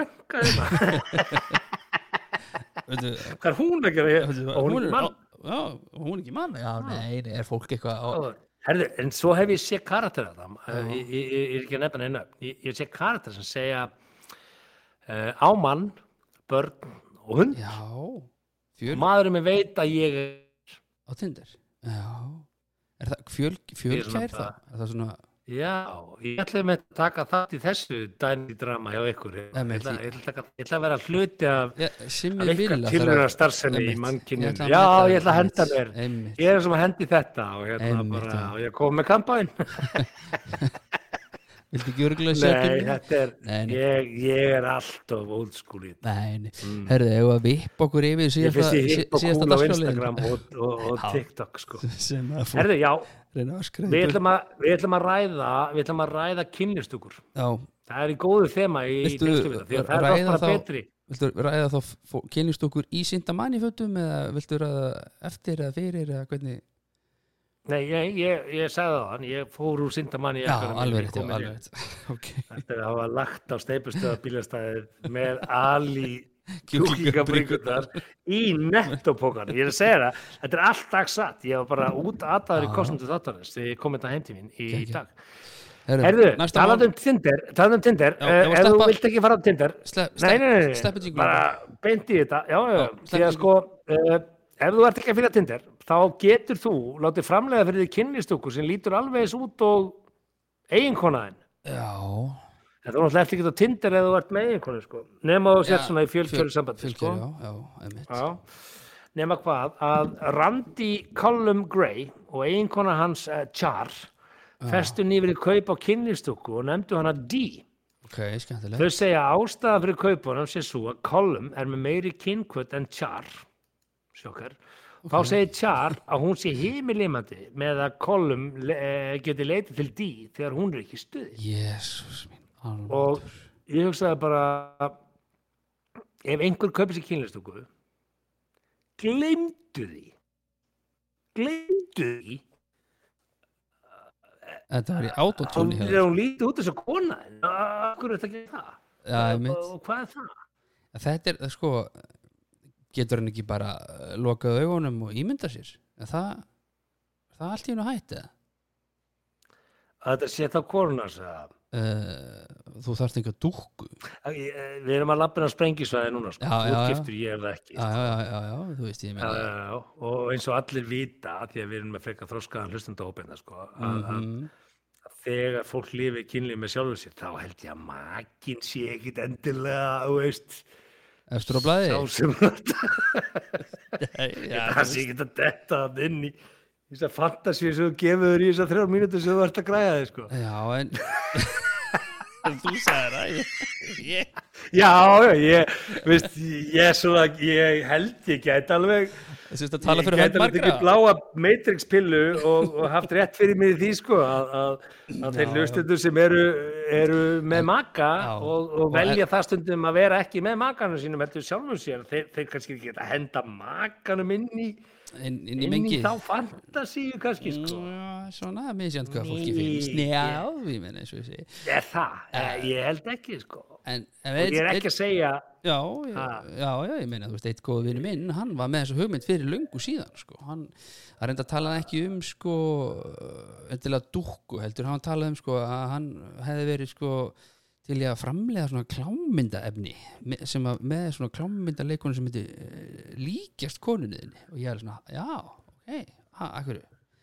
veitu, hvað er hún að gera hún er er mann. Já, hún er ekki mann. Já, nei, nei, er fólk eitthvað á- Herðu, en svo hef ég sé karakter að það, ég, ég, ég er ekki að nefna neina, ég, ég sé karakter sem segja uh, á mann, börn og hund, Já, maðurinn með veit að ég er, á Tinder. Já, er það fjöl, fjölkær þá? Er það svona, já, ég ætlaði með að taka þátt í þessu dæmi drama hjá ykkur, ég ætla, ég, ætla, ég ætla að vera hluti af, ja, af Villa tilhörna starfsemi í mannkynum, já, ég ætla að henda mér, ég er sem að hendi þetta og hérna bara, og ég kom með kampæn. viltu ekki örgulega setja Nei, um þetta er, Nei, nei. ég, ég er alltof old school í þetta. Nei, nei, herðu, ef að vipp okkur yfir Ég síðasta, finnst ég hipp og cool á. Instagram og, og, og. TikTok sko. að Herðu, já, að við ætlum að, við ætlum að ræða við ætlum að ræða kynlistugur Já, það er í góðu þema í við það, því að það er ræða oft bara þá- betri viltu ræða þá kynlist okkur í sindamanni fötum eða viltu ræða eftir eða fyrir eða hvernig Nei, ég, ég, ég sagði það hann, ég fór úr sindamanni Já, alveg rétt, alveg rétt. Ok, Þetta er að hafa lagt á steipustöða bílastæðið með ali Kjúklingabringunar. í nettopókan ég er að segja það, þetta er alltaf satt ég var bara út aðtaður í Já. kostendu þáttanins þegar ég kom þetta heim til mín í Geggjað. dag. Talandi mál. um Tinder, talandi um Tinder. Að ef þú vilt ekki fara á Tinder Nei, nei, nei, bara beint í þetta. Já, já, því að sko uh, ef þú ert ekki að finna Tinder þá getur þú látið framlega fyrir því kynlistúku sem lítur alveg eins út og eiginkonaðin Já, en þú náttúrulega ert ekki á Tinder ef þú ert með eiginkonu sko. nema þú sért svona í fjölkjöru sambandi sko. já, já, einmitt. Já. nema hvað að Randy Callum Gray og eiginkona hans uh, Char festu nýfrið kaup á kynlistúku og nefndu hana D. Ok, skemmtilegt Þau segja að ástæða fyrir kaupunum sé svo að Colum er með meiri kynkvöld en Char. Sjokkar þá segir Char að hún sé himilimandi með að Colum eh, geti leitið til D þegar hún er ekki í stuði. Jésús mín alveg. og ég hugsaði bara ef einhver kaupir sér kynlistúku gleymdu því. Gleymdu því. Þetta var í autotúni hún, hún lítið út þessu kona en akkur er þetta ekki það? Já, einmitt. Og, og hvað er það? Þetta er, sko getur hann ekki bara eh, lokað augunum og ímynda sér er það, er það allt í hennu hætti eða? að þetta sé þá korunas að Uh, þú ekki að dúkku Við erum að lappina sprengisvæði núna sko. Já, já, já. útgiftur ég er það ekki já, sko. já, já, já, Já, já, já. og eins og allir vita því að við erum með frekar þróskaðan hlustandahópina sko, að, að, Mhm. að þegar fólk lifir kynlið með sjálfur sér þá held ég að makin sé ekkit endilega veist, Eftir á blæði sá sem já, það sé ekkit að detta það inn í þess að fantasíu sem þú gefur þér í þessar þrjár mínútur sem þú ert að græða þig sko. já, en Þú sagði það ég, Já, ég, veist, ég, svona, ég held ég gæti alveg að ég gæti alveg margra. bláa Matrix pillu og, og haft rétt fyrir mig því sko að, að, að þeir hlustendur sem eru, eru með maka Já. og, og Og velja það stundum að vera ekki með makanum sínum heldur sjálfum sér, þeir, þeir kannski ekki geta henda makanum inn í, inn, inn í inn í mengi. þá fantasíu kannski sko. Já, Svona, misjönd hvað fólki finnst. Já, ég menn eins og ég segi. Er það? Eh, Ég held ekki sko. En, en Og ég er ekki að segja Já, já, já, já, ég meina, þú veist, eitt góð vinur minn, hann var með þessu hugmynd fyrir löngu síðan, sko, hann, hann reynda að tala ekki um, sko, endilega dúkku, heldur, hann talaði um, sko, að hann hefði verið, sko, til í að framlega svona klámyndaefni sem að með svona klámyndaleikunum sem myndi uh, líkjast konunniðinni og ég er svona, já, ok, ha, akkur,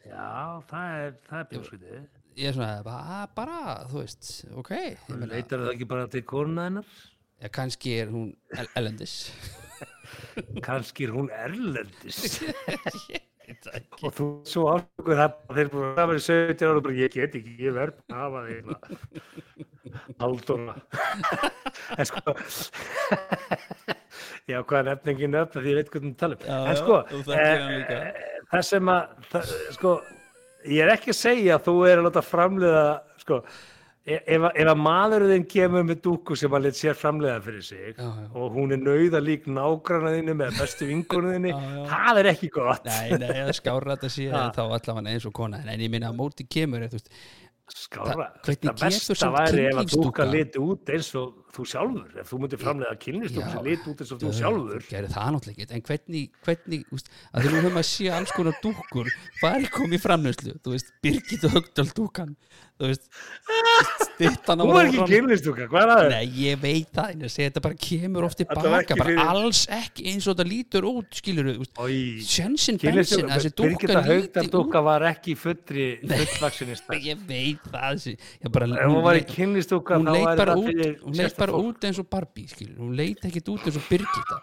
Já, það er, er bjóskvitið ég er svona, bara, bara, þú veist, ok, ég Leitar það ekki bara til konuna hennar? ja, kannski er hún el elendis, Kannski er hún erlendis Og þú svo ástökur það þeir búin að vera 17 ára og bara ég get ekki, ég verð að hafa því Aldóna en sko já, hvað er nefningin upp því ég veit hvað þú tala um. En sko, eh, það sem að það, sko, ég er ekki að segja að þú er að láta framleiða sko ef, að- ef að maðurinn kemur með dúku sem hann lit sér framleiða fyrir sig Já, já. og hún er nauða lík nágrannaðinu með bestu já. það er ekki gott Nei, nei, það skára þetta Ha. þá allavega eins og kona en ég minna að móti kemur þú veist, skára, Það- það besta væri ef að dúka lit út eins og þú sjálfur ef þú myndir framlega kynlistúk Já. sem lit út eins og þú sjálfur. gerir það náttúrulega ekki. En hvernig, hvernig úst, að þegar við höfum að sé alls konar dúkkur. Hvað er komið í framnöðslu þú veist, Birgit Högdal dúkan. Þú veist, stittan á hún var ekki kynlistúka, hvað er það? Nei, ég veit það, en þetta bara kemur oft tilbaka, bara alls ekki eins og þetta lítur út, skilur við Oj, sjensin bensin, þessi dúkka Birgitta líti Haugdal út. dúka var ekki fullri fullvaksinista ég veit það þessi, hún var í kynlistúka þá bara það bara fólk. út eins og Barbie skilur. hún leit ekkit út eins og Birgitta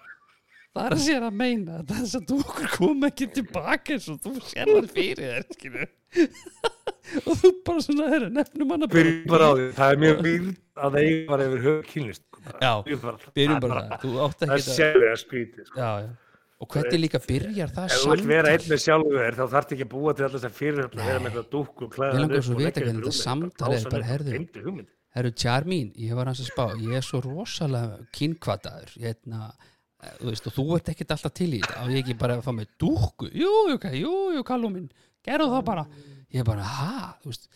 það er að sér að meina þess að þú kom ekki tilbaka eins og þú sér það fyrir þér skilur. og þú bara svona er nefnum bara á því, það er mjög výr að það eiga bara yfir hög kynlistúka Já, byrjum bara, það þú átt það er ekki að sérlega skrítið sko. já, já. og hvernig líka byrjar það ef þú vilt vera einn með sjálfu þér þá þarf ekki að búa til alltaf þess að fyrir að vera með eitthvað dúkku og klæða hann langar svo að leggja hvernig þetta rúmið. samtal er bara, heyrðu. Herru, Tjarmín, ég var hans að spá ég er svo rosalega kynkvataður hérna, eh, þú veist, og þú ert ekkert alltaf til í þetta og ég ekki bara að fá með dúkku jú, jú, jú, jú, kallum minn gerðu það bara, ég er bara, ha þú veist,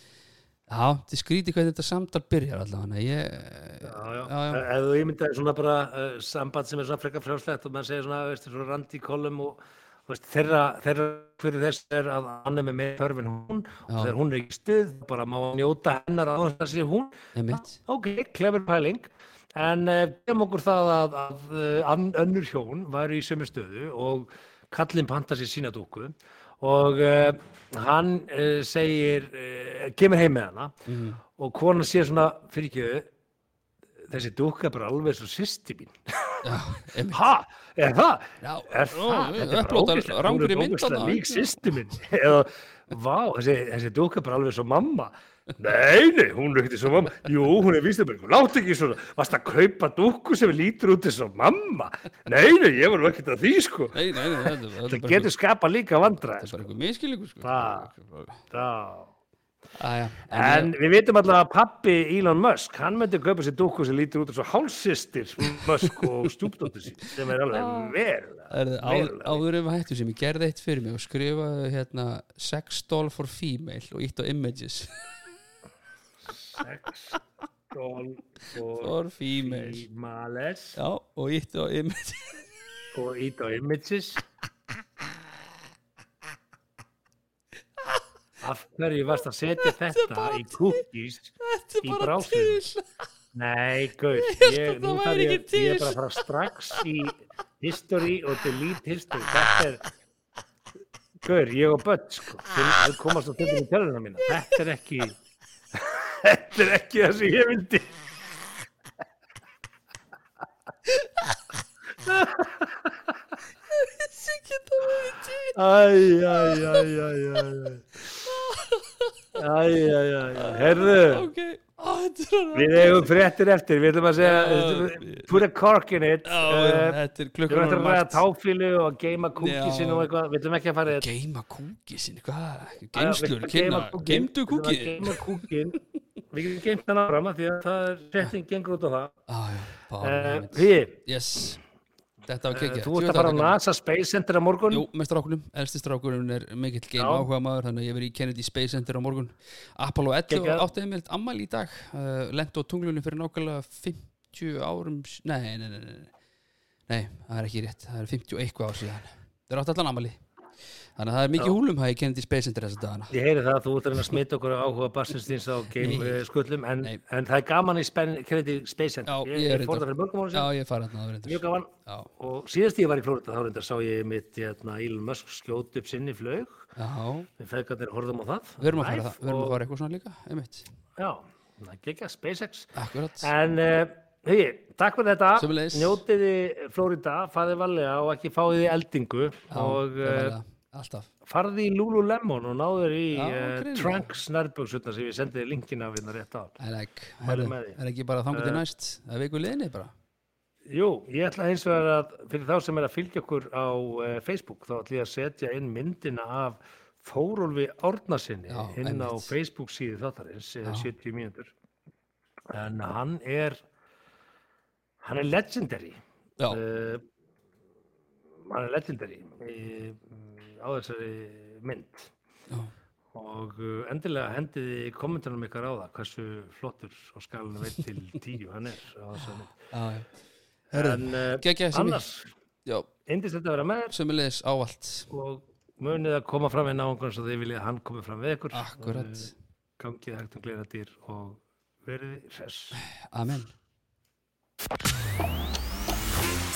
já, þið skríti hvernig þetta samtal byrjar allavega ég, Já, já. já, já. Ef þú ímyndaði svona bara uh, samband sem er svona frekar frjálslegt og mann segir svona, veist, svona randi kolum og veist, þeirra, þeirra fyrir þess er að hann er með meira þörf en hún. Og Já. þegar hún er ekki stuð bara má hann njóta hennar á þess að sé hún. Einmitt. Ok, klefur pæling. En uh, gefum okkur það að, að uh, an, önnur hjón væri í sömu stöðu og kallinn panta sér sína dúku og uh, hann uh, segir uh, kemur heim með hana. Mhm. og konan sé svona fyrir ekki þessi dúkka er bara alveg svo sýsti mín. Ha, er það? Já, er það? Þetta er bara í Hún er þarna. lík sýsti mín eða, vá, þessi, þessi dúkka er bara alveg svo mamma nei, nei, hún er ekkert svo mamma jú, hún er að bara, látt ekki svona varst að kaupa dúkku sem lítur út eins og mamma nei, nei, ég var ekkert að því sko nei, nei, nei, það getur skapa líka vandra þetta er bara eitthvað miskilíku sko. Það. það Æja, En við vitum alltaf að pappi Elon Musk, hann myndi kaupa sér dúkku sem lítur út eins og hálsistir Musk og stúpdóttir sín, sem er alveg. Er, verulega. áður við hættum sem ég gerði eitt fyrir mig og skrifaði hérna sex doll for female og ítt á images Sex, doll, for for female já, og ítt á images og ít á images. Af hverju varst að setja þetta í cookies þetta í til Nei, hélt ég, það ég, ekki ég er bara að fara strax í history og delete history. Þetta er, gaur, ég og börn, sko, þau komast á stundum í töluna mína. Þetta er ekki, þetta er ekki það sem ég vildi. þessi geta verið til Æ, æ, æ, æ, æ, æ. Æ, æ, æ, æ, herðu, Við eigum fréttir eftir, við ætlum að segja put a cork in it er Við ætlum að ræða táfílu og geima Já. kúkísin og eitthvað, við ætlum ekki að fara þetta. Geima kúki sinni, hvað? Við Geimslur, kynna, geimdu Við ætlum kúki að Geima kúkin Við getum geimt hann áfram því að það er setting gengur út á það. Ah, þetta var kekja þú ert að fara á NASA Space Center á morgun? Jú, með strákunum, elsti strákunum er mikill game áhuga maður þannig að ég verið í Kennedy Space Center á morgun. Apollo 11 Geggjað. átti einmitt ammæli í dag. Uh, lendi á tunglunni fyrir nákvæmlega 50 árum nei, nei, nei, nei, nei. Það er ekki rétt, það er 51 ár síðan. Það er átt allan ammæli Þannig að það er mikið húlum hæg í Space Center þessa dagana. Ég heyri það að þú ert að reyna að smita okkur á áhuga barsins þins á uh, skullum en, en það er gaman í spen, Kennedy Space Center. Já, Ég, ég fór það fyrir mörgum ára Já, síðan ég fara þarna að Mjög gaman. Já, og síðast ég var í Flórida þá reyndar sá ég mitt hérna, Elon Musk skjót upp sinni flög já, við feðgarnir horfum á það við erum að fara það. Við erum að fara eitthvað svona líka, einmitt. Já, það ekki að SpaceX. Akkurat, En uh, hegi, takk fyrir þetta. Njótiði Flórida, farið varlega og ekki fáið í eldingu já, og uh, alltaf. Farði í Lululemon og náður í Já, uh. Trunks nærböksutna sem ég sendiði linkin af hérna rétt á. I like, því. er ekki bara þangur til Eh, næst? Það er viku liðni bara? Jú, ég ætla hins vegar að fyrir þá sem er að fylgja okkur á uh, Facebook þá ætla ég að setja inn myndina af Þórólfi Árnasinni Já, inn á einmitt. Facebook síðu þáttarins eh, Já. 70 mínútur. En hann er hann er legendary. Já, uh, hann er legendary. Í, á þessari mynd. Já, og uh, endilega hendiði kommentarnum ykkar á það hversu flottur á skalinu veit til tíu hann er á þessari mynd. En uh, annars Já, indist þetta að vera með þér. Sömulegis ávallt. Og munið að koma fram við náungan svo þið viljið að hann komi fram við ykkur. Akkurat. Eh, gangið hægt um gleira dýr og verið hress. Amen